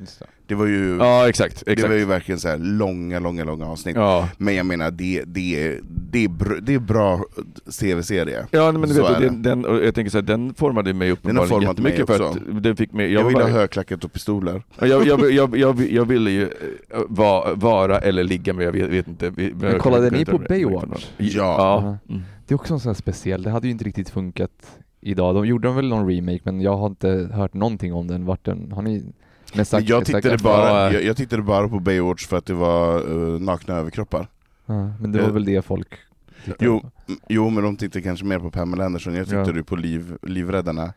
Det. Det var ju, Ja exakt, det exakt. var ju verkligen så här långa, långa, långa avsnitt. Ja. Men jag menar, det, det, är, det, är, br- det är bra tv-serie. Ja men du Så vet, det. den, jag tänker så här, den formade mig uppenbarligen format mig jättemycket för att den fick mig, Jag, jag, vill var, ha högklackat och pistoler. jag, jag, jag, jag, jag, jag ville ju eh, va, vara eller ligga med, jag vet, vet inte. Men kollade ni på Baywatch? Ja. Ja. Mm. Det är också en sån här speciell, det hade ju inte riktigt funkat idag. De gjorde väl någon remake men jag har inte hört någonting om den. Vart den, har ni? Men jag, tittade bara, Ja. jag, jag tittade bara på Baywatch för att det var uh, nakna överkroppar. Ja, men det var Eh, väl det folk tittade Jo, på. jo, men de tittade kanske mer på Pamela Anderson. Jag tittade Ja. ju på liv, Livräddarna.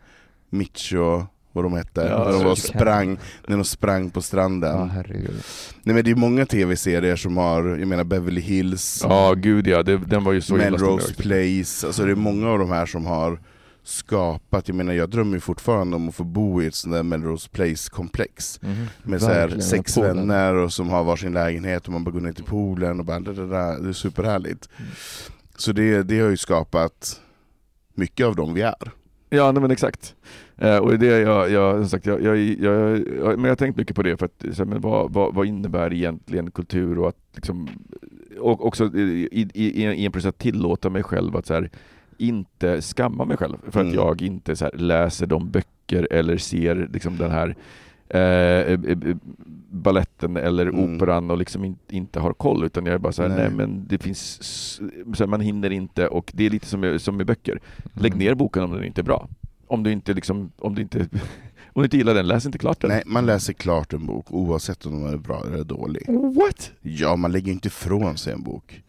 Mitch och vad de hette. Ja, när, de var sprang, när de sprang på stranden. Ja herregud. Nej men det är många tv-serier som har, jag menar Beverly Hills, Ja gud ja, det, den var ju så Melrose. Place, alltså det är många av de här som har skapat, jag menar jag drömmer fortfarande om att få bo i ett sånt där Melrose Place-komplex. Mhm. Med så här sex vänner och som har varsin lägenhet och man bara går ner till poolen och bara da, da. det är superhärligt. Så det, det har ju skapat mycket av dem vi är. Ja, nej, men exakt. Eh, och det det jag, jag, som sagt, jag, jag, jag, jag, men jag har tänkt mycket på det, för att, så men vad, vad, vad innebär egentligen kultur och att liksom, och också i, i, i, i en process att tillåta mig själv att så här, inte skamma mig själv för att Mm. jag inte så läser de böcker eller ser liksom, den här eh, eh, eh, balletten eller Mm. operan och liksom in, inte har koll utan jag är bara så här, nej. Nej. men det finns, här, man hinner inte och det är lite som, som med böcker. Lägg ner boken om den inte är bra. Om du inte liksom, om du inte, om du inte gillar den, läs inte klart den. Nej, man läser klart en bok oavsett om den är bra eller dålig. What? Ja, man lägger inte ifrån sig en bok.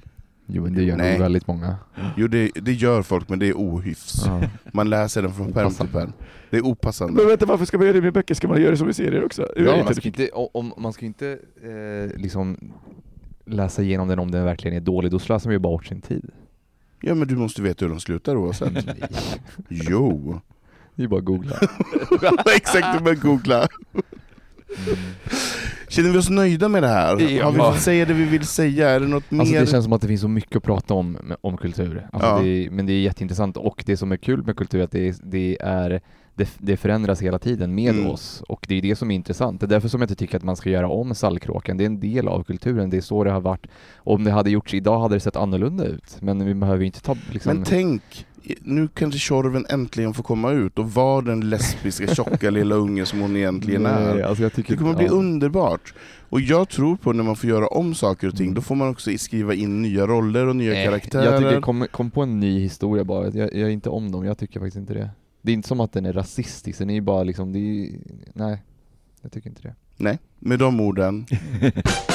Jo men det gör Nej. nog väldigt många. Jo, det, det gör folk, men det är ohyfs. Ja. Man läser den från pärm till pärm. Det är opassande. Men vänta, varför ska man göra det med böcker? Ska man göra det som med serier också? Ja, man ska inte, om, man ska inte eh, liksom läsa igenom den om den verkligen är dålig, då slösar man ju bara bort sin tid. Ja, men du måste veta hur de slutar oavsett. jo. Det är bara att googla. Exakt, du börjar googla. Känner vi oss nöjda med det här? Har vi Ja. fått säga det vi vill säga? Är det något Alltså mer? det känns som att det finns så mycket att prata om, om kultur. Alltså Ja. det är, men det är jätteintressant och det som är kul med kultur är att det, är, det, är, det, det förändras hela tiden med Mm. oss och det är det som är intressant. Det är därför som jag inte tycker att man ska göra om Sallkråkan. Det är en del av kulturen, det är så det har varit. Om det hade gjorts idag hade det sett annorlunda ut, men vi behöver ju inte ta liksom... Men tänk, nu kanske Tjorven äntligen får komma ut och vara den lesbiska tjocka lilla ungen som hon egentligen Nej, är. alltså jag tycker, Det kommer bli ja. underbart. Och jag tror på när man får göra om saker och ting, Mm. då får man också skriva in nya roller och nya Nej, karaktärer. Jag tycker kom, kom på en ny historia bara, jag, jag är inte om dem, jag tycker faktiskt inte det. Det är inte som att den är rasistisk, den är ju bara liksom, det är, nej, jag tycker inte det. Nej, med de orden.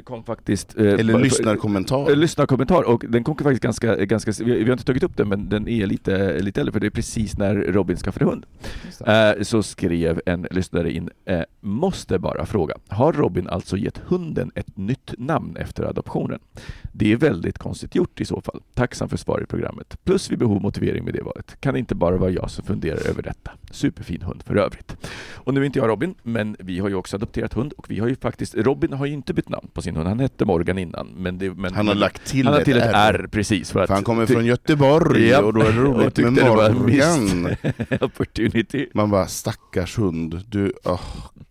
kom faktiskt... Eh, Eller lyssnarkommentar. Eh, Lyssnarkommentar, och den kom faktiskt ganska, ganska vi, vi har inte tagit upp den men den är lite, lite äldre för det är precis när Robin skaffade hund. Eh, så skrev en lyssnare in, eh, måste bara fråga, har Robin alltså gett hunden ett nytt namn efter adoptionen? Det är väldigt konstigt gjort i så fall. Tacksam för svar i programmet. Plus vid behov motivering med det valet. Kan det inte bara vara jag som funderar över detta? Superfin hund för övrigt. Och nu är inte jag Robin, men vi har ju också adopterat hund och vi har ju faktiskt, Robin har ju inte bytt namn på sin hund, han hette Morgan innan. Men det, men, Han har lagt till han har ett till ett R. R, precis. För att För han kommer från Göteborg Japp. och då är det roligt med Morgan. opportunity. Man bara, stackars hund. Du, åh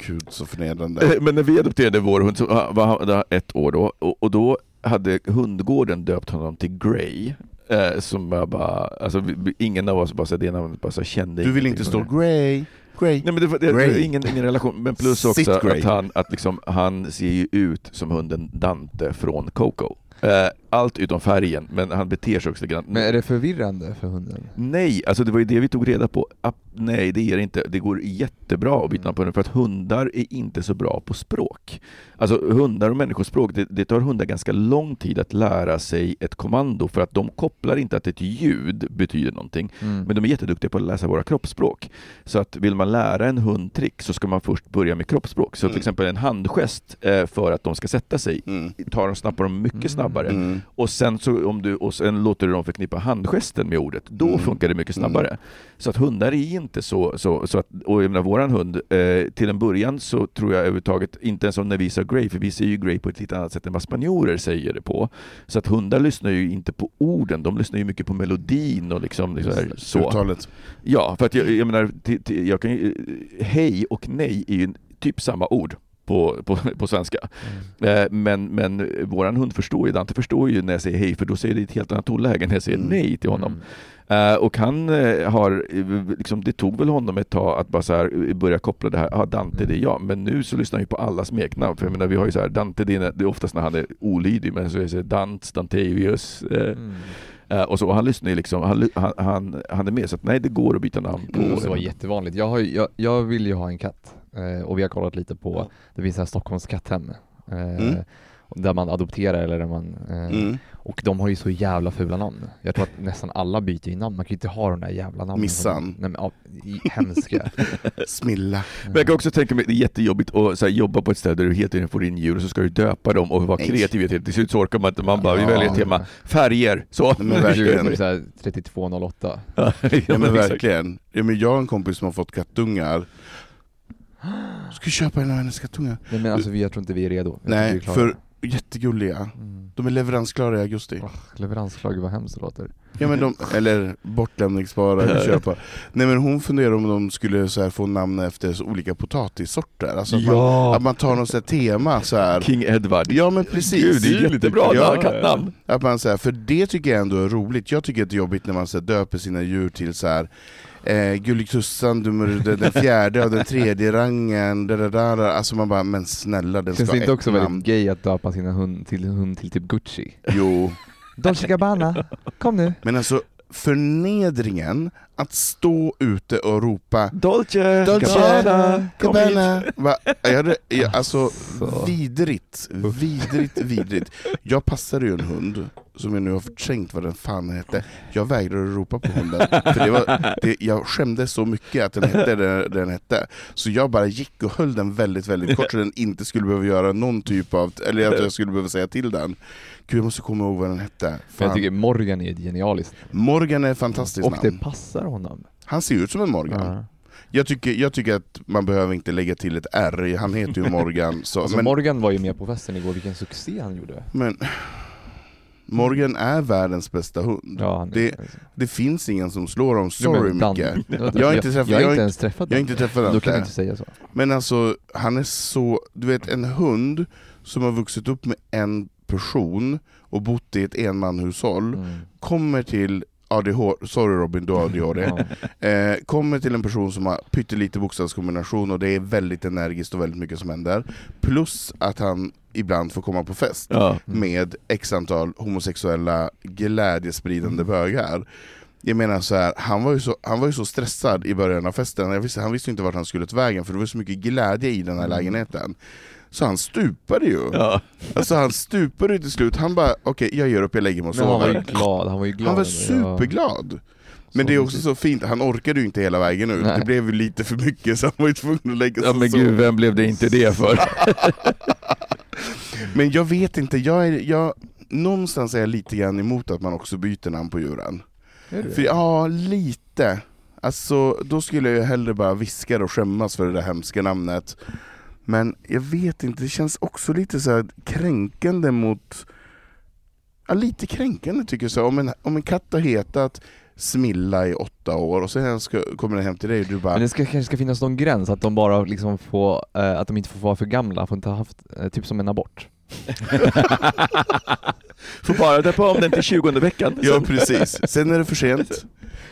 gud så förnedrande. Men när vi adopterade vår hund så var han ett år då och, och då hade hundgården döpt honom till Grey. Eh, som jag bara, alltså vi- ingen av oss bara så det namnet bara så kände Du vill inte stå. Grey, Grey. Nej men det var, det, det, ingen, ingen relation, men plus Sit också Grey. att han, att liksom, han ser ju ut som hunden Dante från Coco. Eh, allt utom färgen, men han beter sig också lite grann. Men är det förvirrande för hunden? Nej, alltså det var ju det vi tog reda på. Nej, det är det inte. Det går jättebra att byta namn på hunden för att hundar är inte så bra på språk. Alltså hundar och människospråk, det, det tar hundar ganska lång tid att lära sig ett kommando för att de kopplar inte att ett ljud betyder någonting. Mm. Men de är jätteduktiga på att läsa våra kroppsspråk. Så att vill man lära en hund trick så ska man först börja med kroppsspråk. Så till Mm. exempel en handgest eh, för att de ska sätta sig Mm. tar de snappar de mycket Mm. snabbare. Mm. Och sen, så, om du, och sen låter du dem förknippa handgesten med ordet, då Mm. funkar det mycket snabbare. Så att hundar är inte så, så, så att, och jag menar våran hund, eh, till en början så tror jag överhuvudtaget, inte ens om när vi sa Grey, för vi ser ju Grey på ett lite annat sätt än vad spanjorer säger det på. Så att hundar lyssnar ju inte på orden, de lyssnar ju mycket på melodin och liksom, liksom här, så. Uttalet. Ja, för att jag, jag menar, till, till, jag kan ju, hej och nej är ju typ samma ord på, på, på svenska. Eh, men, men våran hund förstår ju, Dante förstår ju när jag säger hej, för då säger det ett helt annat tonläge när jag säger Mm. nej till honom. Mm. Eh, och han eh, har, liksom, det tog väl honom ett tag att bara så här, börja koppla det här, ja Dante det är jag, men nu så lyssnar han ju på alla smeknamn. För jag menar, vi har ju så här, Dante det är, det är oftast när han är olydig, men så är det så här, Dant, Dantevius. Mm. Eh, och så, han lyssnar liksom, han, han, han, han är med, så att nej det går att byta namn på. Det måste vara jättevanligt. Jag, har, jag, jag vill ju ha en katt eh, och vi har kollat lite på, det finns här Stockholms katthem eh, Mm. Där man adopterar eller där man eh, Mm. och de har ju så jävla fula namn. Jag tror att nästan alla byter ju namn, man kan ju inte ha de där jävla namnen. Missan. Nej, men, ja, hemska. Smilla. Men jag kan också tänka mig, det är jättejobbigt att så här, jobba på ett ställe där du tiden får in djur och så ska du döpa dem och vara kreativ. Till slut så orkar man inte, man bara, vi Ja. väljer ett tema, färger, så. Men verkligen. Djur, så här 3208. Ja, men verkligen. Ja, men jag har en kompis som har fått kattungar. Ska köpa en av hennes kattungar. Nej men alltså vi, jag tror inte vi är redo. Jag Nej, vi för jättegulliga. Mm. De är leveransklara i augusti. Oh, leveransklag, vad hemskt det låter. Ja, men de, eller bortlämningsbara, eller köpa. Nej men hon funderar om de skulle så här, få namn efter olika potatissorter. Alltså att, man, Ja, att man tar något så tema så här. King Edward. Ja men precis. Gud, det är jättebra Ja, kattnamn. Att man, så här, för det tycker jag ändå är roligt. Jag tycker att det är jobbigt när man så här, döper sina djur till så här. Eh, Gulligtussan, den, fjärde av den tredje rangen, da, da, da, da. alltså man bara, men snälla den Känns ska det inte också väldigt gay att döpa sina hund till hund till typ Gucci? Jo, Dolce Gabbana, kom nu. men alltså förnedringen att stå ute och ropa Dolce, Dolce, Gabbana. Gabbana. Va? Jag hade, jag, alltså Så. vidrigt, vidrigt, vidrigt. Jag passade ju en hund, som jag nu har förträngt vad den fan hette. Jag vägrade ropa på hunden, för det var, det, jag skämdes så mycket att den hette det den hette. Så jag bara gick och höll den väldigt, väldigt kort så den inte skulle behöva göra någon typ av, eller att jag skulle behöva säga till den. Gud jag måste komma ihåg vad den hette. Fan. jag tycker Morgan är genialiskt Morgan är ett fantastiskt Och det namn. passar honom. Han ser ut som en Morgan. Ja. Jag, tycker, jag tycker att man behöver inte lägga till ett R, han heter ju Morgan. Så, Alltså men, Morgan var ju med på festen igår, vilken succé han gjorde. men Morgan är världens bästa hund. Ja, Det- Det finns ingen som slår men sorry mycket. Jag har inte träffat- jag jag har inte ens träffat Jag har honom. inte träffat Då honom. kan du inte säga så. Men alltså, han är så... Du vet, en hund som har vuxit upp med en person och bott i ett enmanhushåll, Mm. kommer till ADHD, sorry Robin, du har ADHD. Eh, kommer till en person som har pyttelite bokstavskombination och det är väldigt energiskt och väldigt mycket som händer. Plus att han ibland får komma på fest Ja. med x antal homosexuella glädjespridande bögar. Jag menar så här, han var, ju så, han var ju så stressad i början av festen, jag visste, han visste inte vart han skulle ta vägen för det var så mycket glädje i den här Mm. lägenheten. Så han stupade ju. Ja. Alltså han stupade ju till slut, han bara okej jag ger upp, jag lägger mig och Men han var ju sover. glad, han var ju glad. Han var superglad. Men Så det är också så fint, han orkade ju inte hela vägen ut, Nej. det blev ju lite för mycket så han var ju tvungen att lägga sig ja men gud, vem blev det inte det för? Men jag vet inte, jag är, jag, någonstans är jag lite grann emot att man också byter namn på djuren. För, ja, lite. Alltså, då skulle jag hellre bara viska och skämmas för det där hemska namnet. Men jag vet inte, det känns också lite så här kränkande mot... Ja, lite kränkande tycker jag. Så. Om, en, om en katt har hetat Smilla i åtta år och sen ska, kommer den hem till dig och du bara... Men det ska, kanske ska finnas någon gräns, att de bara liksom får, eh, att de inte får vara för gamla, får inte ha haft, eh, typ som en abort. Får bara döpa om den till 20 veckan. Ja precis, sen är det för sent.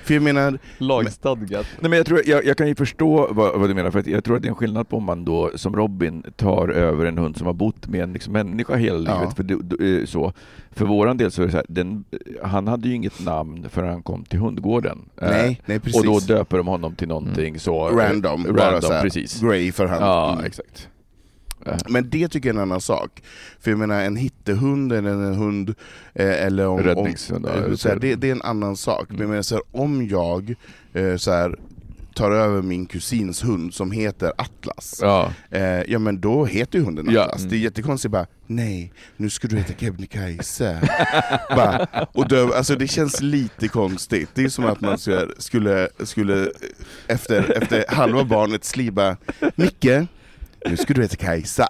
För jag menar, Lagstadgat. Nej, men jag, tror, jag, jag kan ju förstå vad, vad du menar, för att jag tror att det är en skillnad på om man då som Robin tar över en hund som har bott med en liksom, människa hela Ja. livet. För, det, det- eh, så. för våran del så är det så här, den, han hade ju inget namn förrän han kom till hundgården. Eh, nej, nej precis. och då döper de honom till någonting så... eh, Random, bara random så här, precis. Grey för hand. Ja, Mm. exakt. Men det tycker jag är en annan sak. För jag menar en hittehund eller en hund eh, eller om... Räddningshund, om, eh, eller så här, så. det, det är en annan sak. Men Mm. jag menar, så här, om jag eh, så här, tar över min kusins hund som heter Atlas, Ja. eh, ja men då heter ju hunden Ja. Atlas. Det är jättekonstigt bara, nej, nu ska du heta Kebnekaise. bara, och då, alltså det känns lite konstigt. Det är som att man skulle, skulle, skulle efter, efter halva barnets liv bara, Micke, nu ska du heta Kajsa.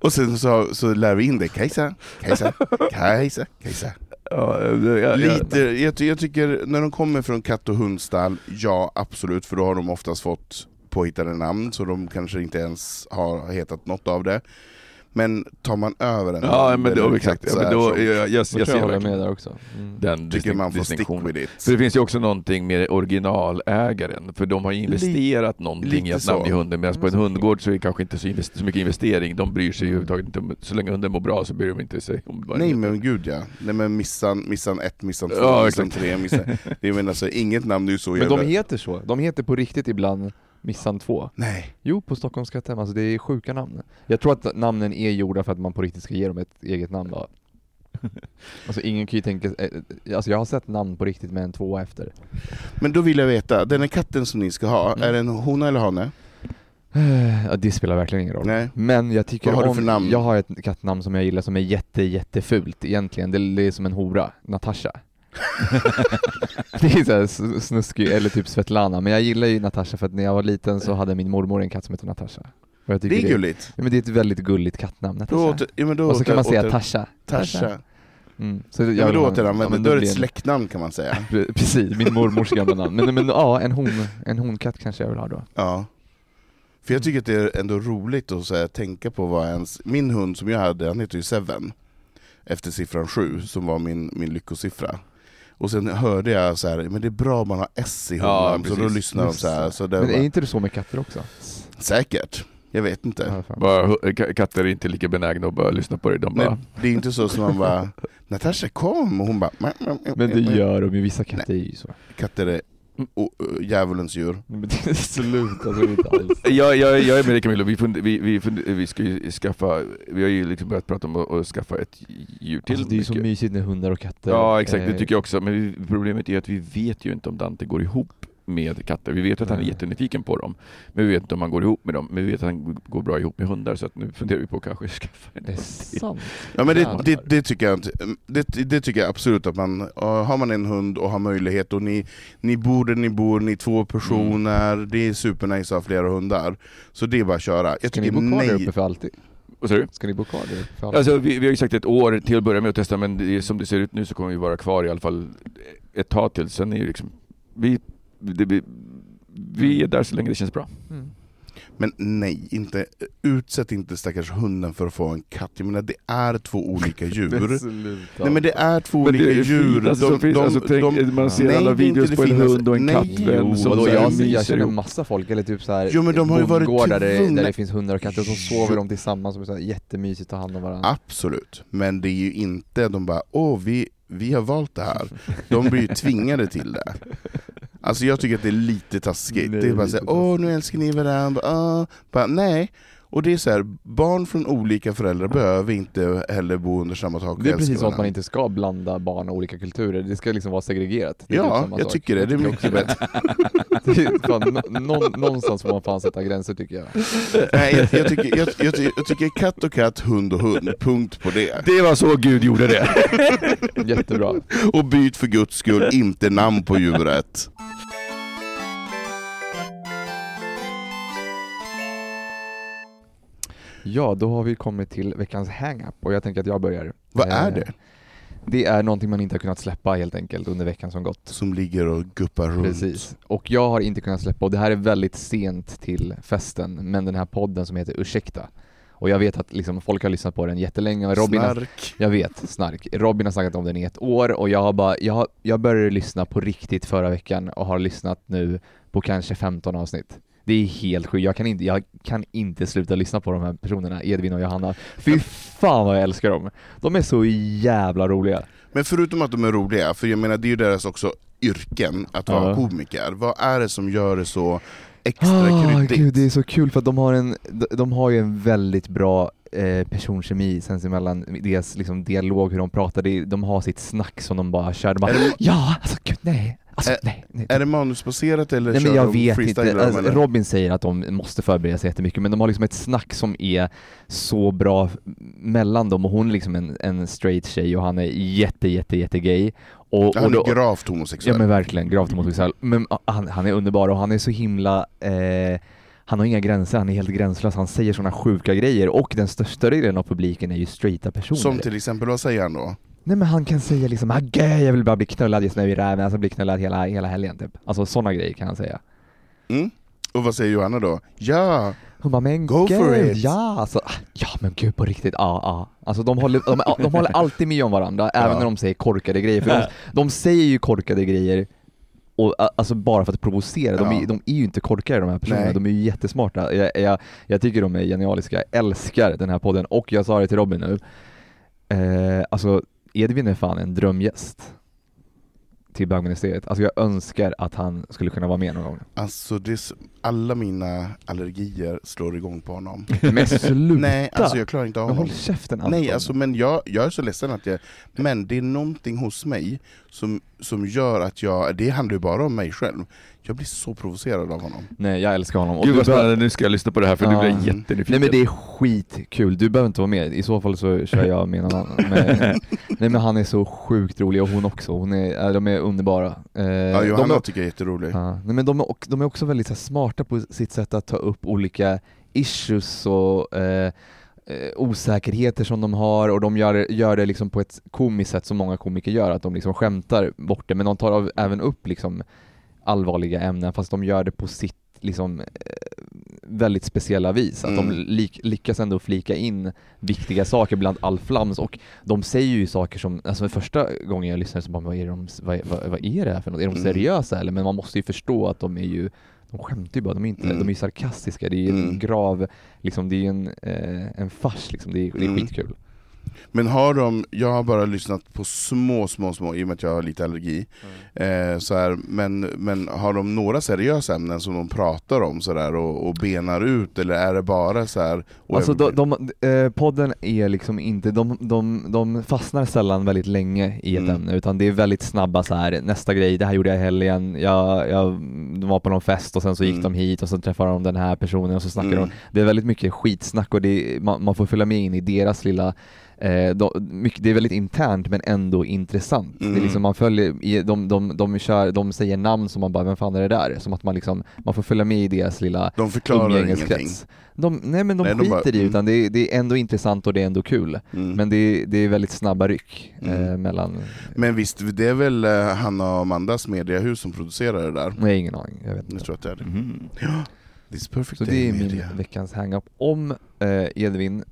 Och sen så, så lär vi in det, Kajsa, Kajsa, Kajsa, Kajsa. Ja, det- ja, Lite, jag, jag tycker när de kommer från katt och hundstall, ja absolut, för då har de oftast fått påhittade namn, så de kanske inte ens har hetat något av det. Men tar man över en Ja, men då, exakt. Ja, men här då, jag, jag, jag, Jag tror jag ser håller med där också. Mm. den tycker man får stick with it. För det finns ju också någonting med originalägaren, för de har ju investerat någonting i lite ett namn i så. hunden, medan på en hundgård så är det kanske inte så, invest- så mycket investering, de bryr sig överhuvudtaget inte så länge hunden mår bra så bryr de inte sig om den Nej men gud ja. Nej men missan, missan ett, missan två, Ja, missan exakt. tre, missan... Det är men alltså, inget namn är ju så Men jävla... de heter så, de heter på riktigt ibland Missan 2. Nej. Jo, på Stockholms katthem, alltså det är sjuka namn. Jag tror att namnen är gjorda för att man på riktigt ska ge dem ett eget namn då. Alltså ingen kan ju tänka, eh, alltså jag har sett namn på riktigt med en tvåa efter. Men då vill jag veta, den här katten som ni ska ha, Mm. är en hona eller hane? Ja, det spelar verkligen ingen roll. Nej. Men jag tycker Vad har du om, för namn? jag har ett kattnamn som jag gillar som är jätte, jättefult egentligen. Det, det är som en hora, Natasha. det är såhär s- snuskig, eller typ Svetlana, men jag gillar ju Natasha för att när jag var liten så hade min mormor en katt som hette Natasha. Det är gulligt. Ja, men det är ett väldigt gulligt kattnamn, Natasha. Åter, ja, men då och så kan man säga åter- Tasha. Tasha. Mm. Så jag Ja, men då återanvänder, ja, då är det ett släktnamn kan man säga. Pre- Precis, min mormors gamla namn. Men, men ja, en, hon, en honkatt kanske jag vill ha då. Ja. För jag tycker att det är ändå roligt att så här, tänka på vad ens... Min hund som jag hade, han heter ju Seven. Efter siffran sju, som var min, min lyckosiffra. Och sen hörde jag så här, men det är bra om man har S i Ja, hunden, så då lyssnar de så här. Så det Men är inte det så med katter också? säkert, jag vet inte. Ja. Bara, katter är inte lika benägna att bara lyssna på det, de bara... Nej, det är inte så som man bara Natasha kom, och hon bara Men det gör de ju, vissa katter är ju så. Katter är o- ö, djävulens djur. Men det är slut, alltså inte alls. Jag, jag, jag är med dig Camilla, vi, fund, vi, vi, fund, vi ska ju skaffa, vi har ju liksom börjat prata om att, att skaffa ett djur till. Alltså, det är ju så mysigt med hundar och katter. Ja exakt, det Eh, tycker jag också. Men vi, problemet är att vi vet ju inte om Dante går ihop med katter. Vi vet att han är Nej. jättenyfiken på dem. Men vi vet inte om han går ihop med dem. Men vi vet att han går bra ihop med hundar så att nu funderar vi på att kanske skaffa en Det är sant. Ja men det, det, det, tycker jag det, det tycker jag absolut att man, har man en hund och har möjlighet och ni, ni bor där ni bor, ni är två personer, det är supernice att ha flera hundar. Så det är bara att köra. Jag Ska ni bo kvar där nej, uppe för alltid? Vad säger du? Ska ni bo kvar där uppe för alltid? Alltså, vi, vi har ju sagt ett år till att börja med att testa men det som det ser ut nu så kommer vi vara kvar i alla fall ett tag till. Sen är det liksom, vi, det, vi, vi är där så länge det känns bra. Mm. men nej, inte, utsätt inte stackars hunden för att få en katt. Jag menar det är två olika djur. Nej men det är två Men olika djur. fint, alltså, som finns, alltså, tänk, man ser Nej, alla videos på en finaste. hund och en Nej, kattvän som Vadå, jag, jag myser känner massa folk, eller typ så här Jo, men de har ju varit där, där det finns hundar och katter och så sover de tillsammans som är så här jättemysigt att ta hand om varandra. Absolut, men det är ju inte de bara åh vi, vi har valt det här. De blir ju tvingade till det. Alltså jag tycker att det är lite taskigt. Nej, det är bara såhär, åh nu älskar ni varandra, ah. bara, nej. Och det är så här, barn från olika föräldrar behöver inte heller bo under samma tak Det är precis som att man inte ska blanda barn och olika kulturer, det ska liksom vara segregerat. Typ Ja, samma jag sak. tycker det. Det är mycket någon, någonstans får man fan sätta gränser tycker jag. Nej, jag, jag, tycker, jag, jag, jag tycker katt och katt, hund och hund, punkt på det. Det var så Gud gjorde det. Jättebra. Och byt för guds skull inte namn på djuret. Ja, då har vi kommit till veckans hang-up och jag tänker att jag börjar. Vad är Eh, det Det är någonting man inte har kunnat släppa helt enkelt under veckan som gått. som ligger och guppar runt? Precis. Och jag har inte kunnat släppa, och det här är väldigt sent till festen, men den här podden som heter Ursäkta. Och jag vet att liksom, folk har lyssnat på den jättelänge Robin har, Snark. jag vet, snark. Robin har snackat om den i ett år och jag har bara, jag, har, jag började lyssna på riktigt förra veckan och har lyssnat nu på kanske 15 avsnitt. Det är helt sjukt, jag kan inte, jag kan inte sluta lyssna på de här personerna, Edvin och Johanna. Fy fan vad jag älskar dem! De är så jävla roliga. Men förutom att de är roliga, för jag menar det är ju deras också yrken att vara Ja. komiker, vad är det som gör det så extra Ah, kryddigt? gud, det är så kul för att de har, en, de, har ju en väldigt bra eh, personkemi sinsemellan, deras liksom, dialog, hur de pratar, de har sitt snack som de bara kör, de bara det- Ja, alltså gud nej, Alltså, Ä- nej, nej. Är det manusbaserat eller Nej men jag vet inte, alltså? Robin säger att de måste förbereda sig jättemycket men de har liksom ett snack som är så bra mellan dem och hon är liksom en, en straight tjej och han är jätte jätte jätte gay. Och, Han och då, är gravt homosexuell. Ja men verkligen, gravt homosexuell. Men han, han är underbar och han är så himla eh, han har inga gränser, han är helt gränslös, han säger sådana sjuka grejer och den största delen av publiken är ju straighta personer. Som till exempel, vad säger han då? Nej men han kan säga liksom ah, gay, jag vill bara bli knullad just nu i räven, alltså bli knullad hela, hela helgen typ. Alltså sådana grejer kan han säga. Mm? Och vad säger Johanna då? Ja! Hon bara men Go gud, for it. ja! Alltså, ah, ja men gud på riktigt, ja ja. Alltså de håller, de, de håller alltid med om varandra, även när de säger korkade grejer. För de, de säger ju korkade grejer och, alltså bara för att provocera, de, Ja. är, de är ju inte korkade de här personerna, Nej. de är ju jättesmarta. Jag, jag, jag tycker de är genialiska, jag älskar den här podden och jag sa det till Robin nu, eh, alltså Edvin är fan en drömgäst till bögministeriet. Alltså jag önskar att han skulle kunna vara med någon gång. Alltså det, är s- alla mina allergier slår igång på honom. Men sluta! Nej, alltså jag klarar inte av Men honom. håll käften Anton. Nej, alltså, men jag, jag är så ledsen att jag... Men det är någonting hos mig som, som gör att jag... Det handlar ju bara om mig själv. Jag blir så provocerad av honom. Nej jag älskar honom. Och Gud du vad bör- spännande, nu ska jag lyssna på det här för nu Ja. blir jag jättenyfiken. Nej men det är skitkul, du behöver inte vara med, i så fall så kör jag med någon annan. Men, nej men han är så sjukt rolig och hon också, hon är, äh, de är underbara. Eh, Ja, de Johanna är, tycker jag är jätterolig. ja, nej, men de, de är också väldigt så här, smarta på sitt sätt att ta upp olika issues och eh, eh, osäkerheter som de har och de gör, det- gör det liksom på ett komiskt sätt som många komiker gör, att de liksom skämtar bort det men de tar av, även upp liksom allvarliga ämnen fast de gör det på sitt liksom eh, väldigt speciella vis. Att de Mm. lik, lyckas ändå flika in viktiga saker bland all flams och de säger ju saker som, alltså första gången jag lyssnade så bara, vad är, de, vad, vad, vad är det här för något? Är de Mm. seriösa eller? Men man måste ju förstå att de är ju de skämtar ju bara, de är, inte, Mm. de är sarkastiska, det är en Mm. grav, liksom, det är en, eh, en fars liksom, det är, det är Mm. skitkul. Men har de, jag har bara lyssnat på små, små, små, i och med att jag har lite allergi. Eh, så här, men, men har de några seriösa ämnen som de pratar om så där, och, och benar ut, eller är det bara så här? Alltså de, de, eh, podden är liksom inte, de, de, de fastnar sällan väldigt länge i ett Mm. ämne utan det är väldigt snabba så här. nästa grej, det här gjorde jag i helgen, jag, jag de var på någon fest och sen så gick Mm. de hit och så träffade de den här personen och så snackar Mm. de. Det är väldigt mycket skitsnack och det, man, man får följa med in i deras lilla Eh, de, mycket, det är väldigt internt men ändå intressant. Det är Mm. liksom man följer, de, de, de, kör, de säger namn som man bara, vem fan är det där? Som att man liksom, man får följa med i deras lilla de förklarar ingenting. De, nej men de Nej, de skiter bara- i mm. utan det är, det är ändå intressant och det är ändå kul. Mm. Men det är, det är väldigt snabba ryck Mm. eh, mellan, Men visst, det är väl eh, Hanna och Amandas mediahus som producerar det där? jag har ingen aning, jag vet Jag inte. tror att det är det. Mhm. This perfect Så det är min media. veckans hang-up. Om eh, Edvin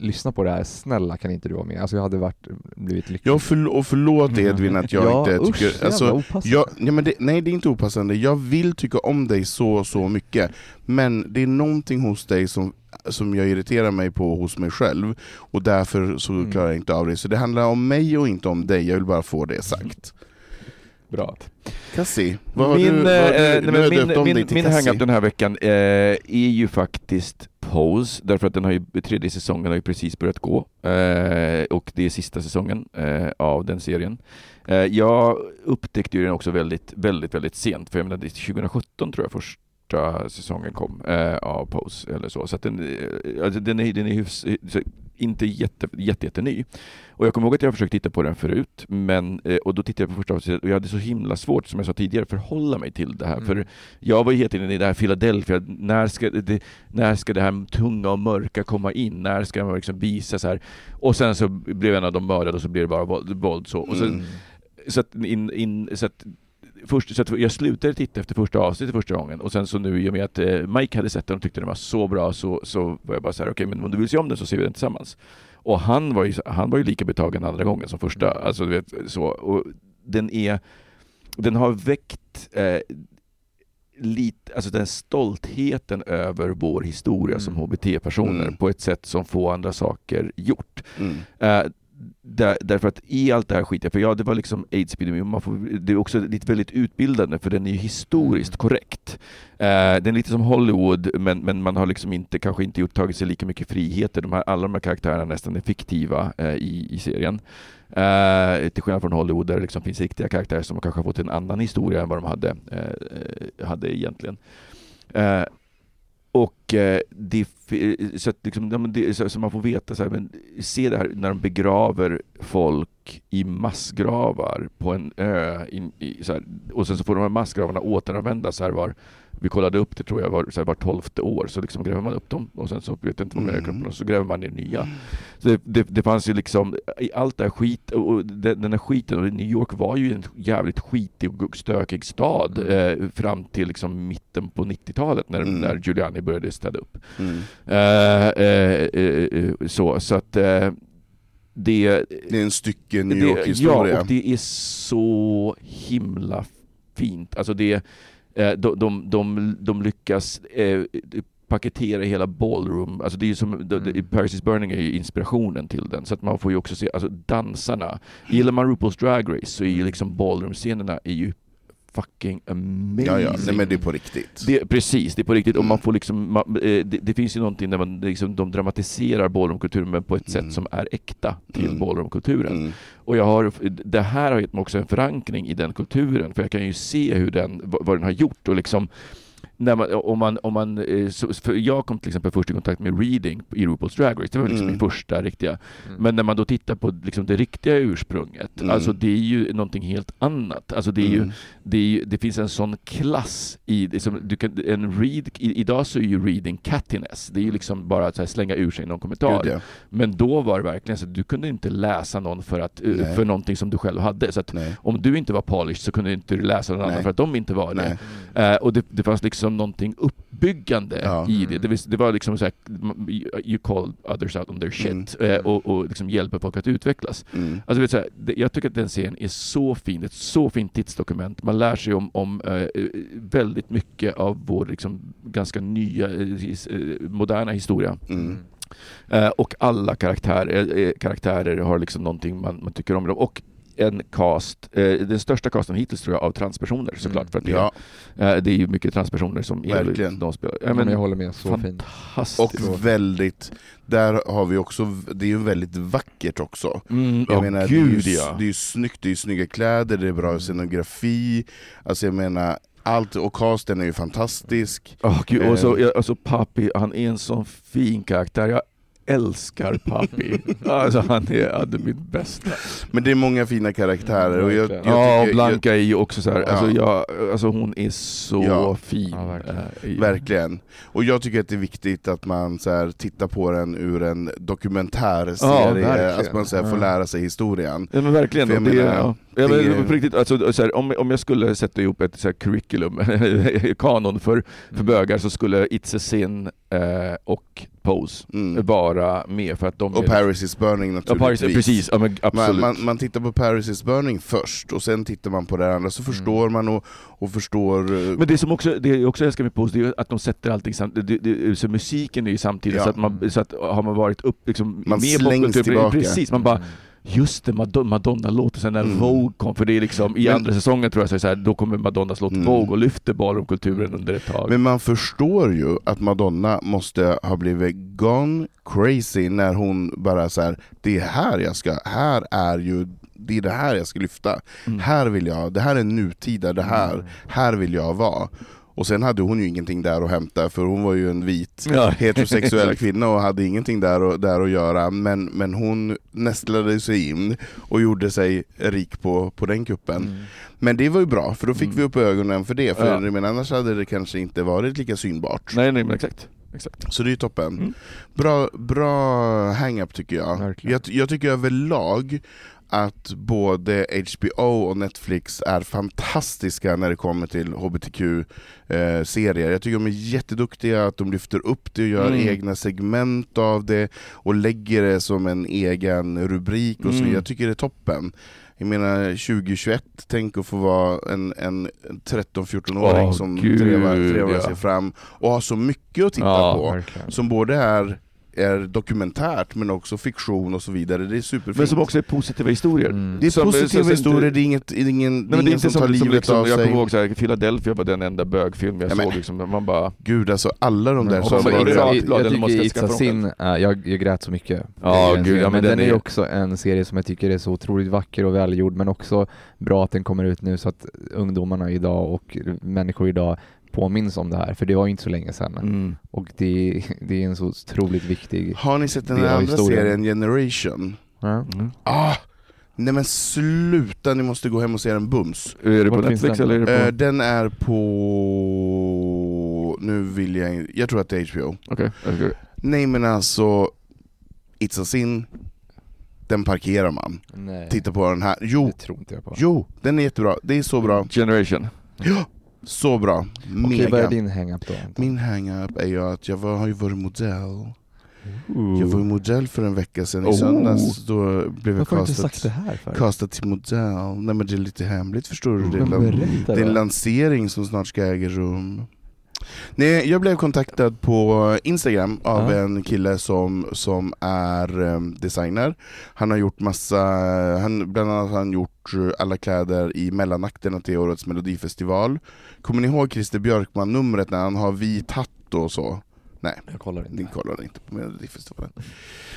lyssnar på det här, snälla kan inte du vara med? Alltså jag hade varit, blivit lycklig. Ja, förl- och förlåt Edvin att jag ja, inte usch, tycker... alltså, jag, ja, men det, nej det är inte opassande, jag vill tycka om dig så, så mycket. Men det är någonting hos dig som, som jag irriterar mig på hos mig själv, och därför så Mm. klarar jag inte av det. Så det handlar om mig och inte om dig, jag vill bara få det sagt. Bra. Cassie, vad har min, du, vad har du, eh, nej, min, döpt min, min hang-up den här veckan eh, är ju faktiskt Holes därför att den har ju, tredje säsongen har ju precis börjat gå eh, och det är sista säsongen eh, av den serien. Eh, jag upptäckte ju den också väldigt, väldigt, väldigt sent, för jag menar det är 2017 tror jag första säsongen kom eh, av Pose eller så, så att den, eh, alltså, den är, den är hyfs, inte jätte, jätte, jätte ny. Och jag kommer ihåg att jag har försökt titta på den förut, men, eh, och då tittade jag på första avsnittet och jag hade så himla svårt, som jag sa tidigare, förhålla mig till det här. Mm. För jag var ju hela tiden i det här Philadelphia, när ska det, när ska det här tunga och mörka komma in? När ska man liksom visa så här? Och sen så blev en av dem mördad och så blev det bara våld, våld så. Och så, Mm. så att, in, in, så att Först, så jag slutade titta efter första avsnittet första gången och sen så nu i och med att eh, Mike hade sett den och tyckte den var så bra så, så var jag bara så här: okej men om du vill se om den så ser vi den tillsammans. Och han var ju, han var ju lika betagen andra gången som första. Alltså, du vet, så. Och den är, den har väckt eh, lite, alltså den stoltheten över vår historia Mm. som HBT-personer Mm. på ett sätt som få andra saker gjort. Mm. Eh, där, därför att i allt det här skiten, för ja det var liksom aids-epidemi, man får, det är också lite väldigt utbildande för den är ju historiskt korrekt. Eh, den är lite som Hollywood men, men man har liksom inte, kanske inte gjort, tagit sig lika mycket friheter. De här, alla de här karaktärerna nästan är fiktiva eh, i, i serien. Eh, till skillnad från Hollywood där det liksom finns riktiga karaktärer som kanske har fått en annan historia än vad de hade, eh, hade egentligen. Och eh, det, så, att liksom, det, så, så man får veta, så här, men, se det här när de begraver folk i massgravar på en ö, in, i, så här, och sen så får de här massgravarna återanvändas här var vi kollade upp det tror jag var, så här, var tolfte år, så liksom gräver man upp dem och sen så vet jag inte vad mm. kroppen och så gräver man ner nya. Så det, det, det, fanns ju liksom, i allt det här skit, och den, här skiten, och New York var ju en jävligt skitig och stökig stad mm. eh, fram till liksom mitten på 90-talet när, mm. när Giuliani började städa upp. Mm. Eh, eh, eh, eh så, så att eh, det, det är en stycke New York-historia. Ja, och det är så himla fint. Alltså det de, de, de, de lyckas eh, paketera hela ballroom, alltså det är som, mm. Paris is Burning är ju inspirationen till den, så att man får ju också se, alltså dansarna. Gillar man RuPaul's Drag Race så är ju liksom ballroom-scenerna är ju fucking amazing. Ja, ja, nej, men det är på riktigt. Det, precis, det är på riktigt. Och man får liksom, man, eh, det, det, finns ju någonting där man liksom, de dramatiserar ballroomkulturen men på ett mm. sätt som är äkta till mm. ballroomkulturen. Mm. Och jag har, det här har gett mig också en förankring i den kulturen, för jag kan ju se hur den, vad den har gjort och liksom när man, om man, om man, eh, för jag kom till exempel först i kontakt med reading i RuPaul's Drag Race, det var liksom mm. min första riktiga. Mm. Men när man då tittar på liksom det riktiga ursprunget, mm. alltså det är ju någonting helt annat. Alltså det, är ju, mm. det, är ju, det finns en sån klass i, liksom, du kan, en read, i, idag så är ju reading cattiness, det är ju liksom bara att slänga ur sig någon kommentar. Gud, ja. Men då var det verkligen så att du kunde inte läsa någon för, att, eh, för någonting som du själv hade. Så att om du inte var polished så kunde du inte läsa någon Nej. annan för att de inte var det. Uh, och det, det fanns liksom någonting uppbyggande ja. i det. Det, det var liksom såhär, you call others out on their shit mm. eh, och, och liksom hjälper folk att utvecklas. Mm. Alltså, vet, så det, jag tycker att den serien är så fin, ett så fint tidsdokument. Man lär sig om, om eh, väldigt mycket av vår liksom, ganska nya, eh, moderna historia. Mm. Uh, och alla karaktärer, karaktärer har liksom någonting man, man tycker om. Och en cast, eh, den största casten hittills tror jag av transpersoner såklart. Mm. För att det, ja. eh, det är ju mycket transpersoner som Verkligen. de spelar. Ja, men, jag håller med, så fint. Och väldigt, där har vi också, det är ju väldigt vackert också. Mm, jag oh, menar, gud, det, är ju, ja. det är ju snyggt, det är snygga kläder, det är bra scenografi, alltså jag menar allt, och casten är ju fantastisk. Oh, Gud, och så, alltså Papi, han är en sån fin karaktär. Jag älskar Papi. alltså han är, han är min bästa. Men det är många fina karaktärer. Och jag, jag ja, och Blanca jag, är ju också så här, alltså, jag, alltså hon är så ja. fin. Ja, verkligen. verkligen. Och jag tycker att det är viktigt att man så här, tittar på den ur en dokumentärserie, ja, att man så här, får lära sig historien. Ja men verkligen. För jag det, menar, Ja, men på riktigt, alltså, så här, om, om jag skulle sätta ihop ett så här, curriculum, kanon för, för mm. bögar så skulle It's a sin eh, och Pose mm. vara med för att de Och Paris is burning naturligtvis. Ja, Paris, precis, ja, men absolut. Man, man, man, tittar på Paris is burning först, och sen tittar man på det andra, så mm. förstår man och, och förstår... Eh, men det som också, det jag också älskar med Pose, det är att de sätter allting samtidigt, så musiken är ju samtidigt, ja. så, att man, så att har man varit upp liksom, man med slängs tillbaka. Precis, man bara mm just det, Madonna-låten, sen när mm. Vogue kom, för det är liksom, i men, andra säsongen tror jag så här, då kommer Madonnas låt mm. Vogue och lyfter ballroomkulturen under ett tag. Men man förstår ju att Madonna måste ha blivit gone crazy när hon bara så här, det är här jag ska, här är ju det är det här jag ska lyfta. Mm. Här vill jag, det här är nutida, det här, mm. här vill jag vara. Och sen hade hon ju ingenting där att hämta, för hon var ju en vit ja, heterosexuell kvinna och hade ingenting där, och, där att göra. Men, men hon nästlade sig in och gjorde sig rik på, på den kuppen. Mm. Men det var ju bra, för då fick mm. vi upp ögonen för det, för ja. men annars hade det kanske inte varit lika synbart. Nej, nej men exakt. Exakt. Så det är toppen. Mm. Bra, bra hang-up tycker jag. jag. Jag tycker överlag att både HBO och Netflix är fantastiska när det kommer till HBTQ-serier. Jag tycker de är jätteduktiga, att de lyfter upp det och gör mm. egna segment av det och lägger det som en egen rubrik och så. Mm. Jag tycker det är toppen. Jag menar 2021, tänk att få vara en, en 13-14-åring oh, som trevar, trevar ja. sig fram och har så mycket att titta ja, på. Verkligen. Som både är är dokumentärt men också fiktion och så vidare. Det är superfint. Men som också är positiva historier. Mm. det är som- positiva som- historier, det är, inget, ingen, Nej, men ingen det är inte som tar som, som livet liksom, av jag sig. kommer ihåg så här, Philadelphia var den enda bögfilm jag Ja, såg, liksom, man bara... Gud alltså, alla de där Men som var jag, glad jag tycker jag skaffa It's a dem Sin, äh, jag, jag grät så mycket. Ja, gud, ja, men men den den är ju är- också en serie som jag tycker är så otroligt vacker och välgjord, men också bra att den kommer ut nu så att ungdomarna idag och människor idag påminns om det här, för det var ju inte så länge sedan. Mm. Och det, det är en så otroligt viktig... Har ni sett den del av andra historien. serien, Generation? Ja. Mm. Ah! Nej men sluta, ni måste gå hem och se den bums. Är det på Vart Netflix den? eller är det på... Eh, den är på... Nu vill jag inte- Jag tror att det är HBO. Okej, okej. Nej men alltså, It's a sin, den parkerar man. Nej, Titta på den här. Jo, det tror inte jag på. jo, den är jättebra. Det är så bra. Generation. Så bra. Okej, vad är Mega. din hang-up då? Min hang-up är ju att jag var, har ju varit modell. Jag var ju modell för en vecka sedan i Oh. söndags, då blev jag castad, castad till modell. Nej men det är lite hemligt förstår du. Det är, berätta det är en lansering som snart ska äga rum. Nej, jag blev kontaktad på Instagram av Ja. en kille som, som är em, designer. Han har gjort massa, han, bland annat har han gjort eh, alla kläder i mellanakterna till årets melodifestival. Kommer ni ihåg Christer Björkman-numret när han har vit hatt och så? Nej, Jag kollar ni inte. kollar inte på Melodifestivalen.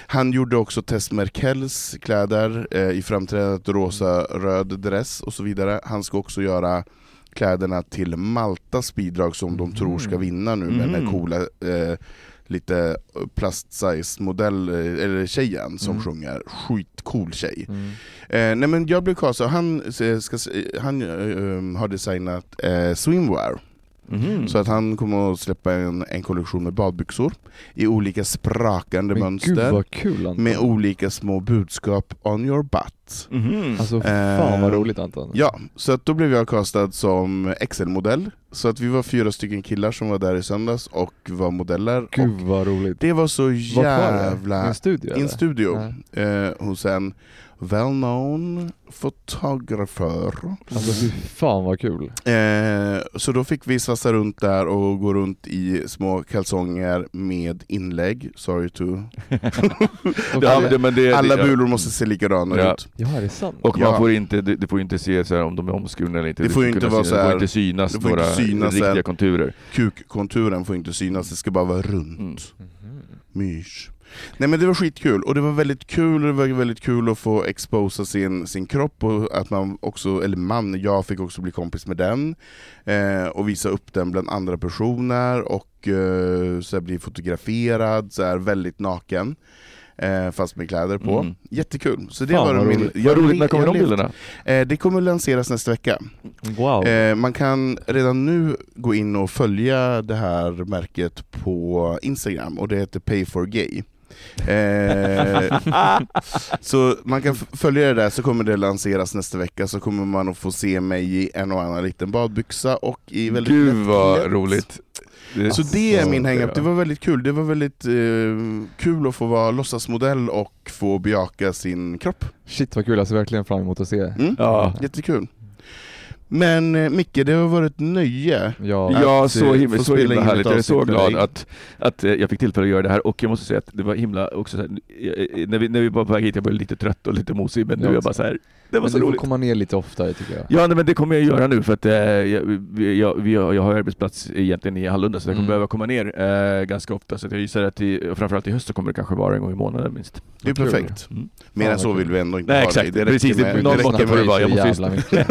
Han gjorde också Tess Merkels kläder eh, i framträdandet rosa-röd dress och så vidare. Han ska också göra kläderna till Maltas bidrag som de tror ska vinna nu med den här Mhm. coola eh, lite plast-size modell, eh, eller tjejen som Mm. sjunger, skitcool tjej. Mm. Eh, nej men jag blev castad, han, eh, ska, eh, han eh, har designat eh, swimwear. Mhm. Så att han kommer att släppa en, en kollektion med badbyxor i olika sprakande Men mönster gud vad kul Anton. med olika små budskap on your butt. Mhm. Alltså fan vad Eh, roligt Anton. Ja, så att då blev jag castad som XL-modell. Så att vi var fyra stycken killar som var där i söndags och var modeller. Gud Och vad roligt. det var så Vart var det? I jävla... en studio I en studio eh, hos en well-known fotograför. Alltså fy fan vad kul. Eh, så då fick vi svassa runt där och gå runt i små kalsonger med inlägg. Sorry to... Ja, men det, men det, Alla det, bulor måste se likadana Ja. ut. Ja, är det sant? Och Ja. man får inte, det, det får inte se så här om de är omskurna eller inte. Det får ju ska inte vara synas- så Det här- får inte synas det får några inte synas riktiga konturer. Kukkonturen får inte synas, det ska bara vara runt. Mm. Mhm. Mys. Nej men det var skitkul, och det var väldigt kul, och det var väldigt kul att få exposa sin, sin kropp, och att man också, eller man, jag fick också bli kompis med den, eh, och visa upp den bland andra personer, och eh, så bli fotograferad, så här, väldigt naken. Eh, fast med kläder på. Mm. Jättekul. Så det Fan, var vad min... roligt. jag- Vad roligt, när kommer de bilderna? Eh, det kommer lanseras nästa vecka. Wow. Eh, man kan redan nu gå in och följa det här märket på Instagram, och det heter Pay for Gay. Eh, så man kan följa det där, så kommer det lanseras nästa vecka, så kommer man att få se mig i en och annan liten badbyxa och i väldigt Gud lätt vad klätt. roligt. Det, Så det är min hang-up, det var väldigt kul. Det var väldigt eh, kul att få vara låtsasmodell och få bejaka sin kropp. Shit vad kul, jag ser verkligen fram emot att se. Mm? Ja. Jättekul. Men eh, Micke, det har varit ett nöje. Ja. Ja, så eh, himla, så himla härligt. Jag är så glad att, att eh, jag fick tillfälle att göra det här och jag måste säga att det var himla också så här, när, vi, när vi var på väg hit, jag var lite trött och lite mosig men nu är jag bara så här. Det var Men så du får roligt. komma ner lite oftare tycker jag. Ja nej, men det kommer jag göra nu för att eh, jag, vi- jag, har, jag har arbetsplats egentligen i Hallunda så jag kommer Mm. behöva komma ner eh, ganska ofta så att jag gissar att i, framförallt i höst så kommer det kanske vara en gång i månaden minst. Det är perfekt. Mm. Mer än så vill vi ändå inte Nej, ha exakt. Det Precis, det- räcker med, någon måtta räcker får det vara. Jag måste mycket.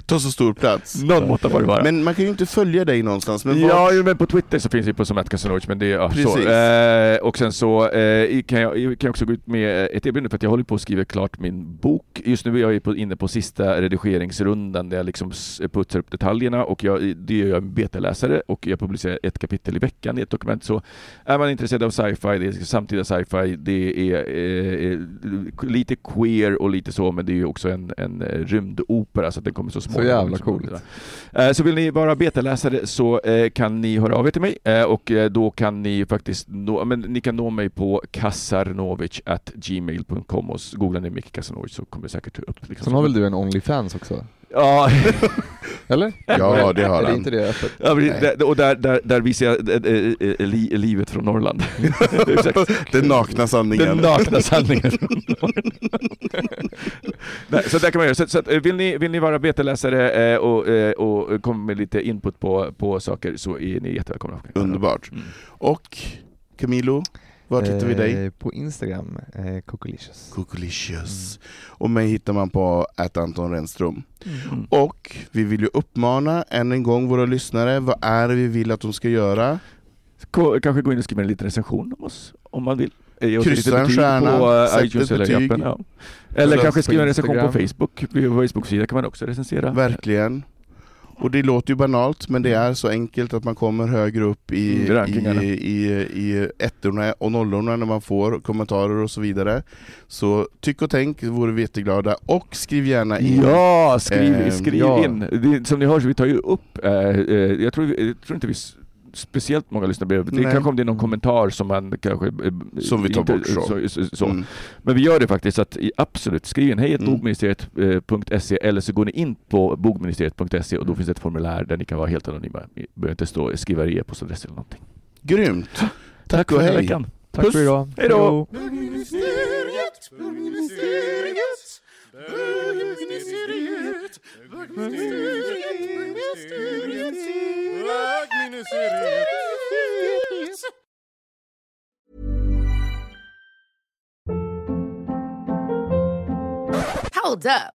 ta så stor plats. Någon måtta får det vara. Men man kan ju inte följa dig någonstans. Men ja, jo, men på Twitter så finns vi på som Casanova, men det är ja, så. Precis. Eh, Och sen så eh, kan, jag, kan jag också gå ut med ett erbjudande för att jag håller på att skriva klart min bok. Just nu är jag på, inne på sista redigeringsrundan där jag liksom putsar upp detaljerna och jag, det gör jag en betaläsare och jag publicerar ett kapitel i veckan i ett dokument. Så är man intresserad av sci-fi, det är samtida sci-fi, det är eh, eh, lite queer och lite så, men det är ju också en, en rymdopera så att den kommer så småningom. jävla liksom. coolt. Eh, Så vill ni vara betaläsare så eh, kan ni höra av er till mig och då kan ni faktiskt nå, men ni kan nå mig på kasarnovic.gmail.com och googlar ni Micke Kasarnovic så kommer det säkert upp. Liksom. Sen har väl du en Onlyfans också? Ja, Eller? Ja, det har Är det han. inte det öppet? ja det, och där, där, där visar jag eh, eh, eh, li, livet från Norrland. Den nakna sanningen. Den nakna sanningen. Nej, så där kan man göra. Så, så att, vill, ni, vill ni vara betaläsare eh, och, eh, och komma med lite input på, på saker så är ni jättevälkomna. Underbart. Mm. Och Camilo, var hittar vi dig? Eh, På Instagram, eh, Cocolicious. Cookolicious. Och mig hittar man på att Anton Renström. Mm. Och vi vill ju uppmana än en gång våra lyssnare, vad är det vi vill att de ska göra? Kanske gå in och skriva en liten recension om oss, om man vill. Eh, Kryssa en stjärna, på eh, iTunes eller appen. Ja. Eller kanske skriva en recension på. Facebook. På vår Facebook-sida kan man också recensera. Verkligen. Och det låter ju banalt, men det är så enkelt att man kommer högre upp i, Mm, i, i, i ettorna och nollorna när man får kommentarer och så vidare. Så tyck och tänk, vore vi jätteglada. Och skriv gärna in. Ja, skriv, Ehm, skriv ja. in. Det, som ni hör så vi tar ju upp, eh, eh, jag, tror, jag tror inte vi speciellt många lyssnar brev. Det Nej. kanske om det är någon kommentar som man kanske... eh, Som vi tar inte- bort så. så, så. Mm. Men vi gör det faktiskt, så att absolut, skriv in hej Mm. bogministeriet.se eller så går ni in på bogministeriet.se och då finns det ett formulär där ni kan vara helt anonyma. Ni behöver inte stå skriva er e-postadress eller någonting. Grymt! Tack, och för hej! veckan. Tack Puss. för idag. Hej då. Bögministeriet, bögministeriet, bögministeriet, bögministeriet, bögministeriet, bögministeriet. Hold up.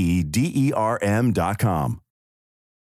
e d e r m dot com.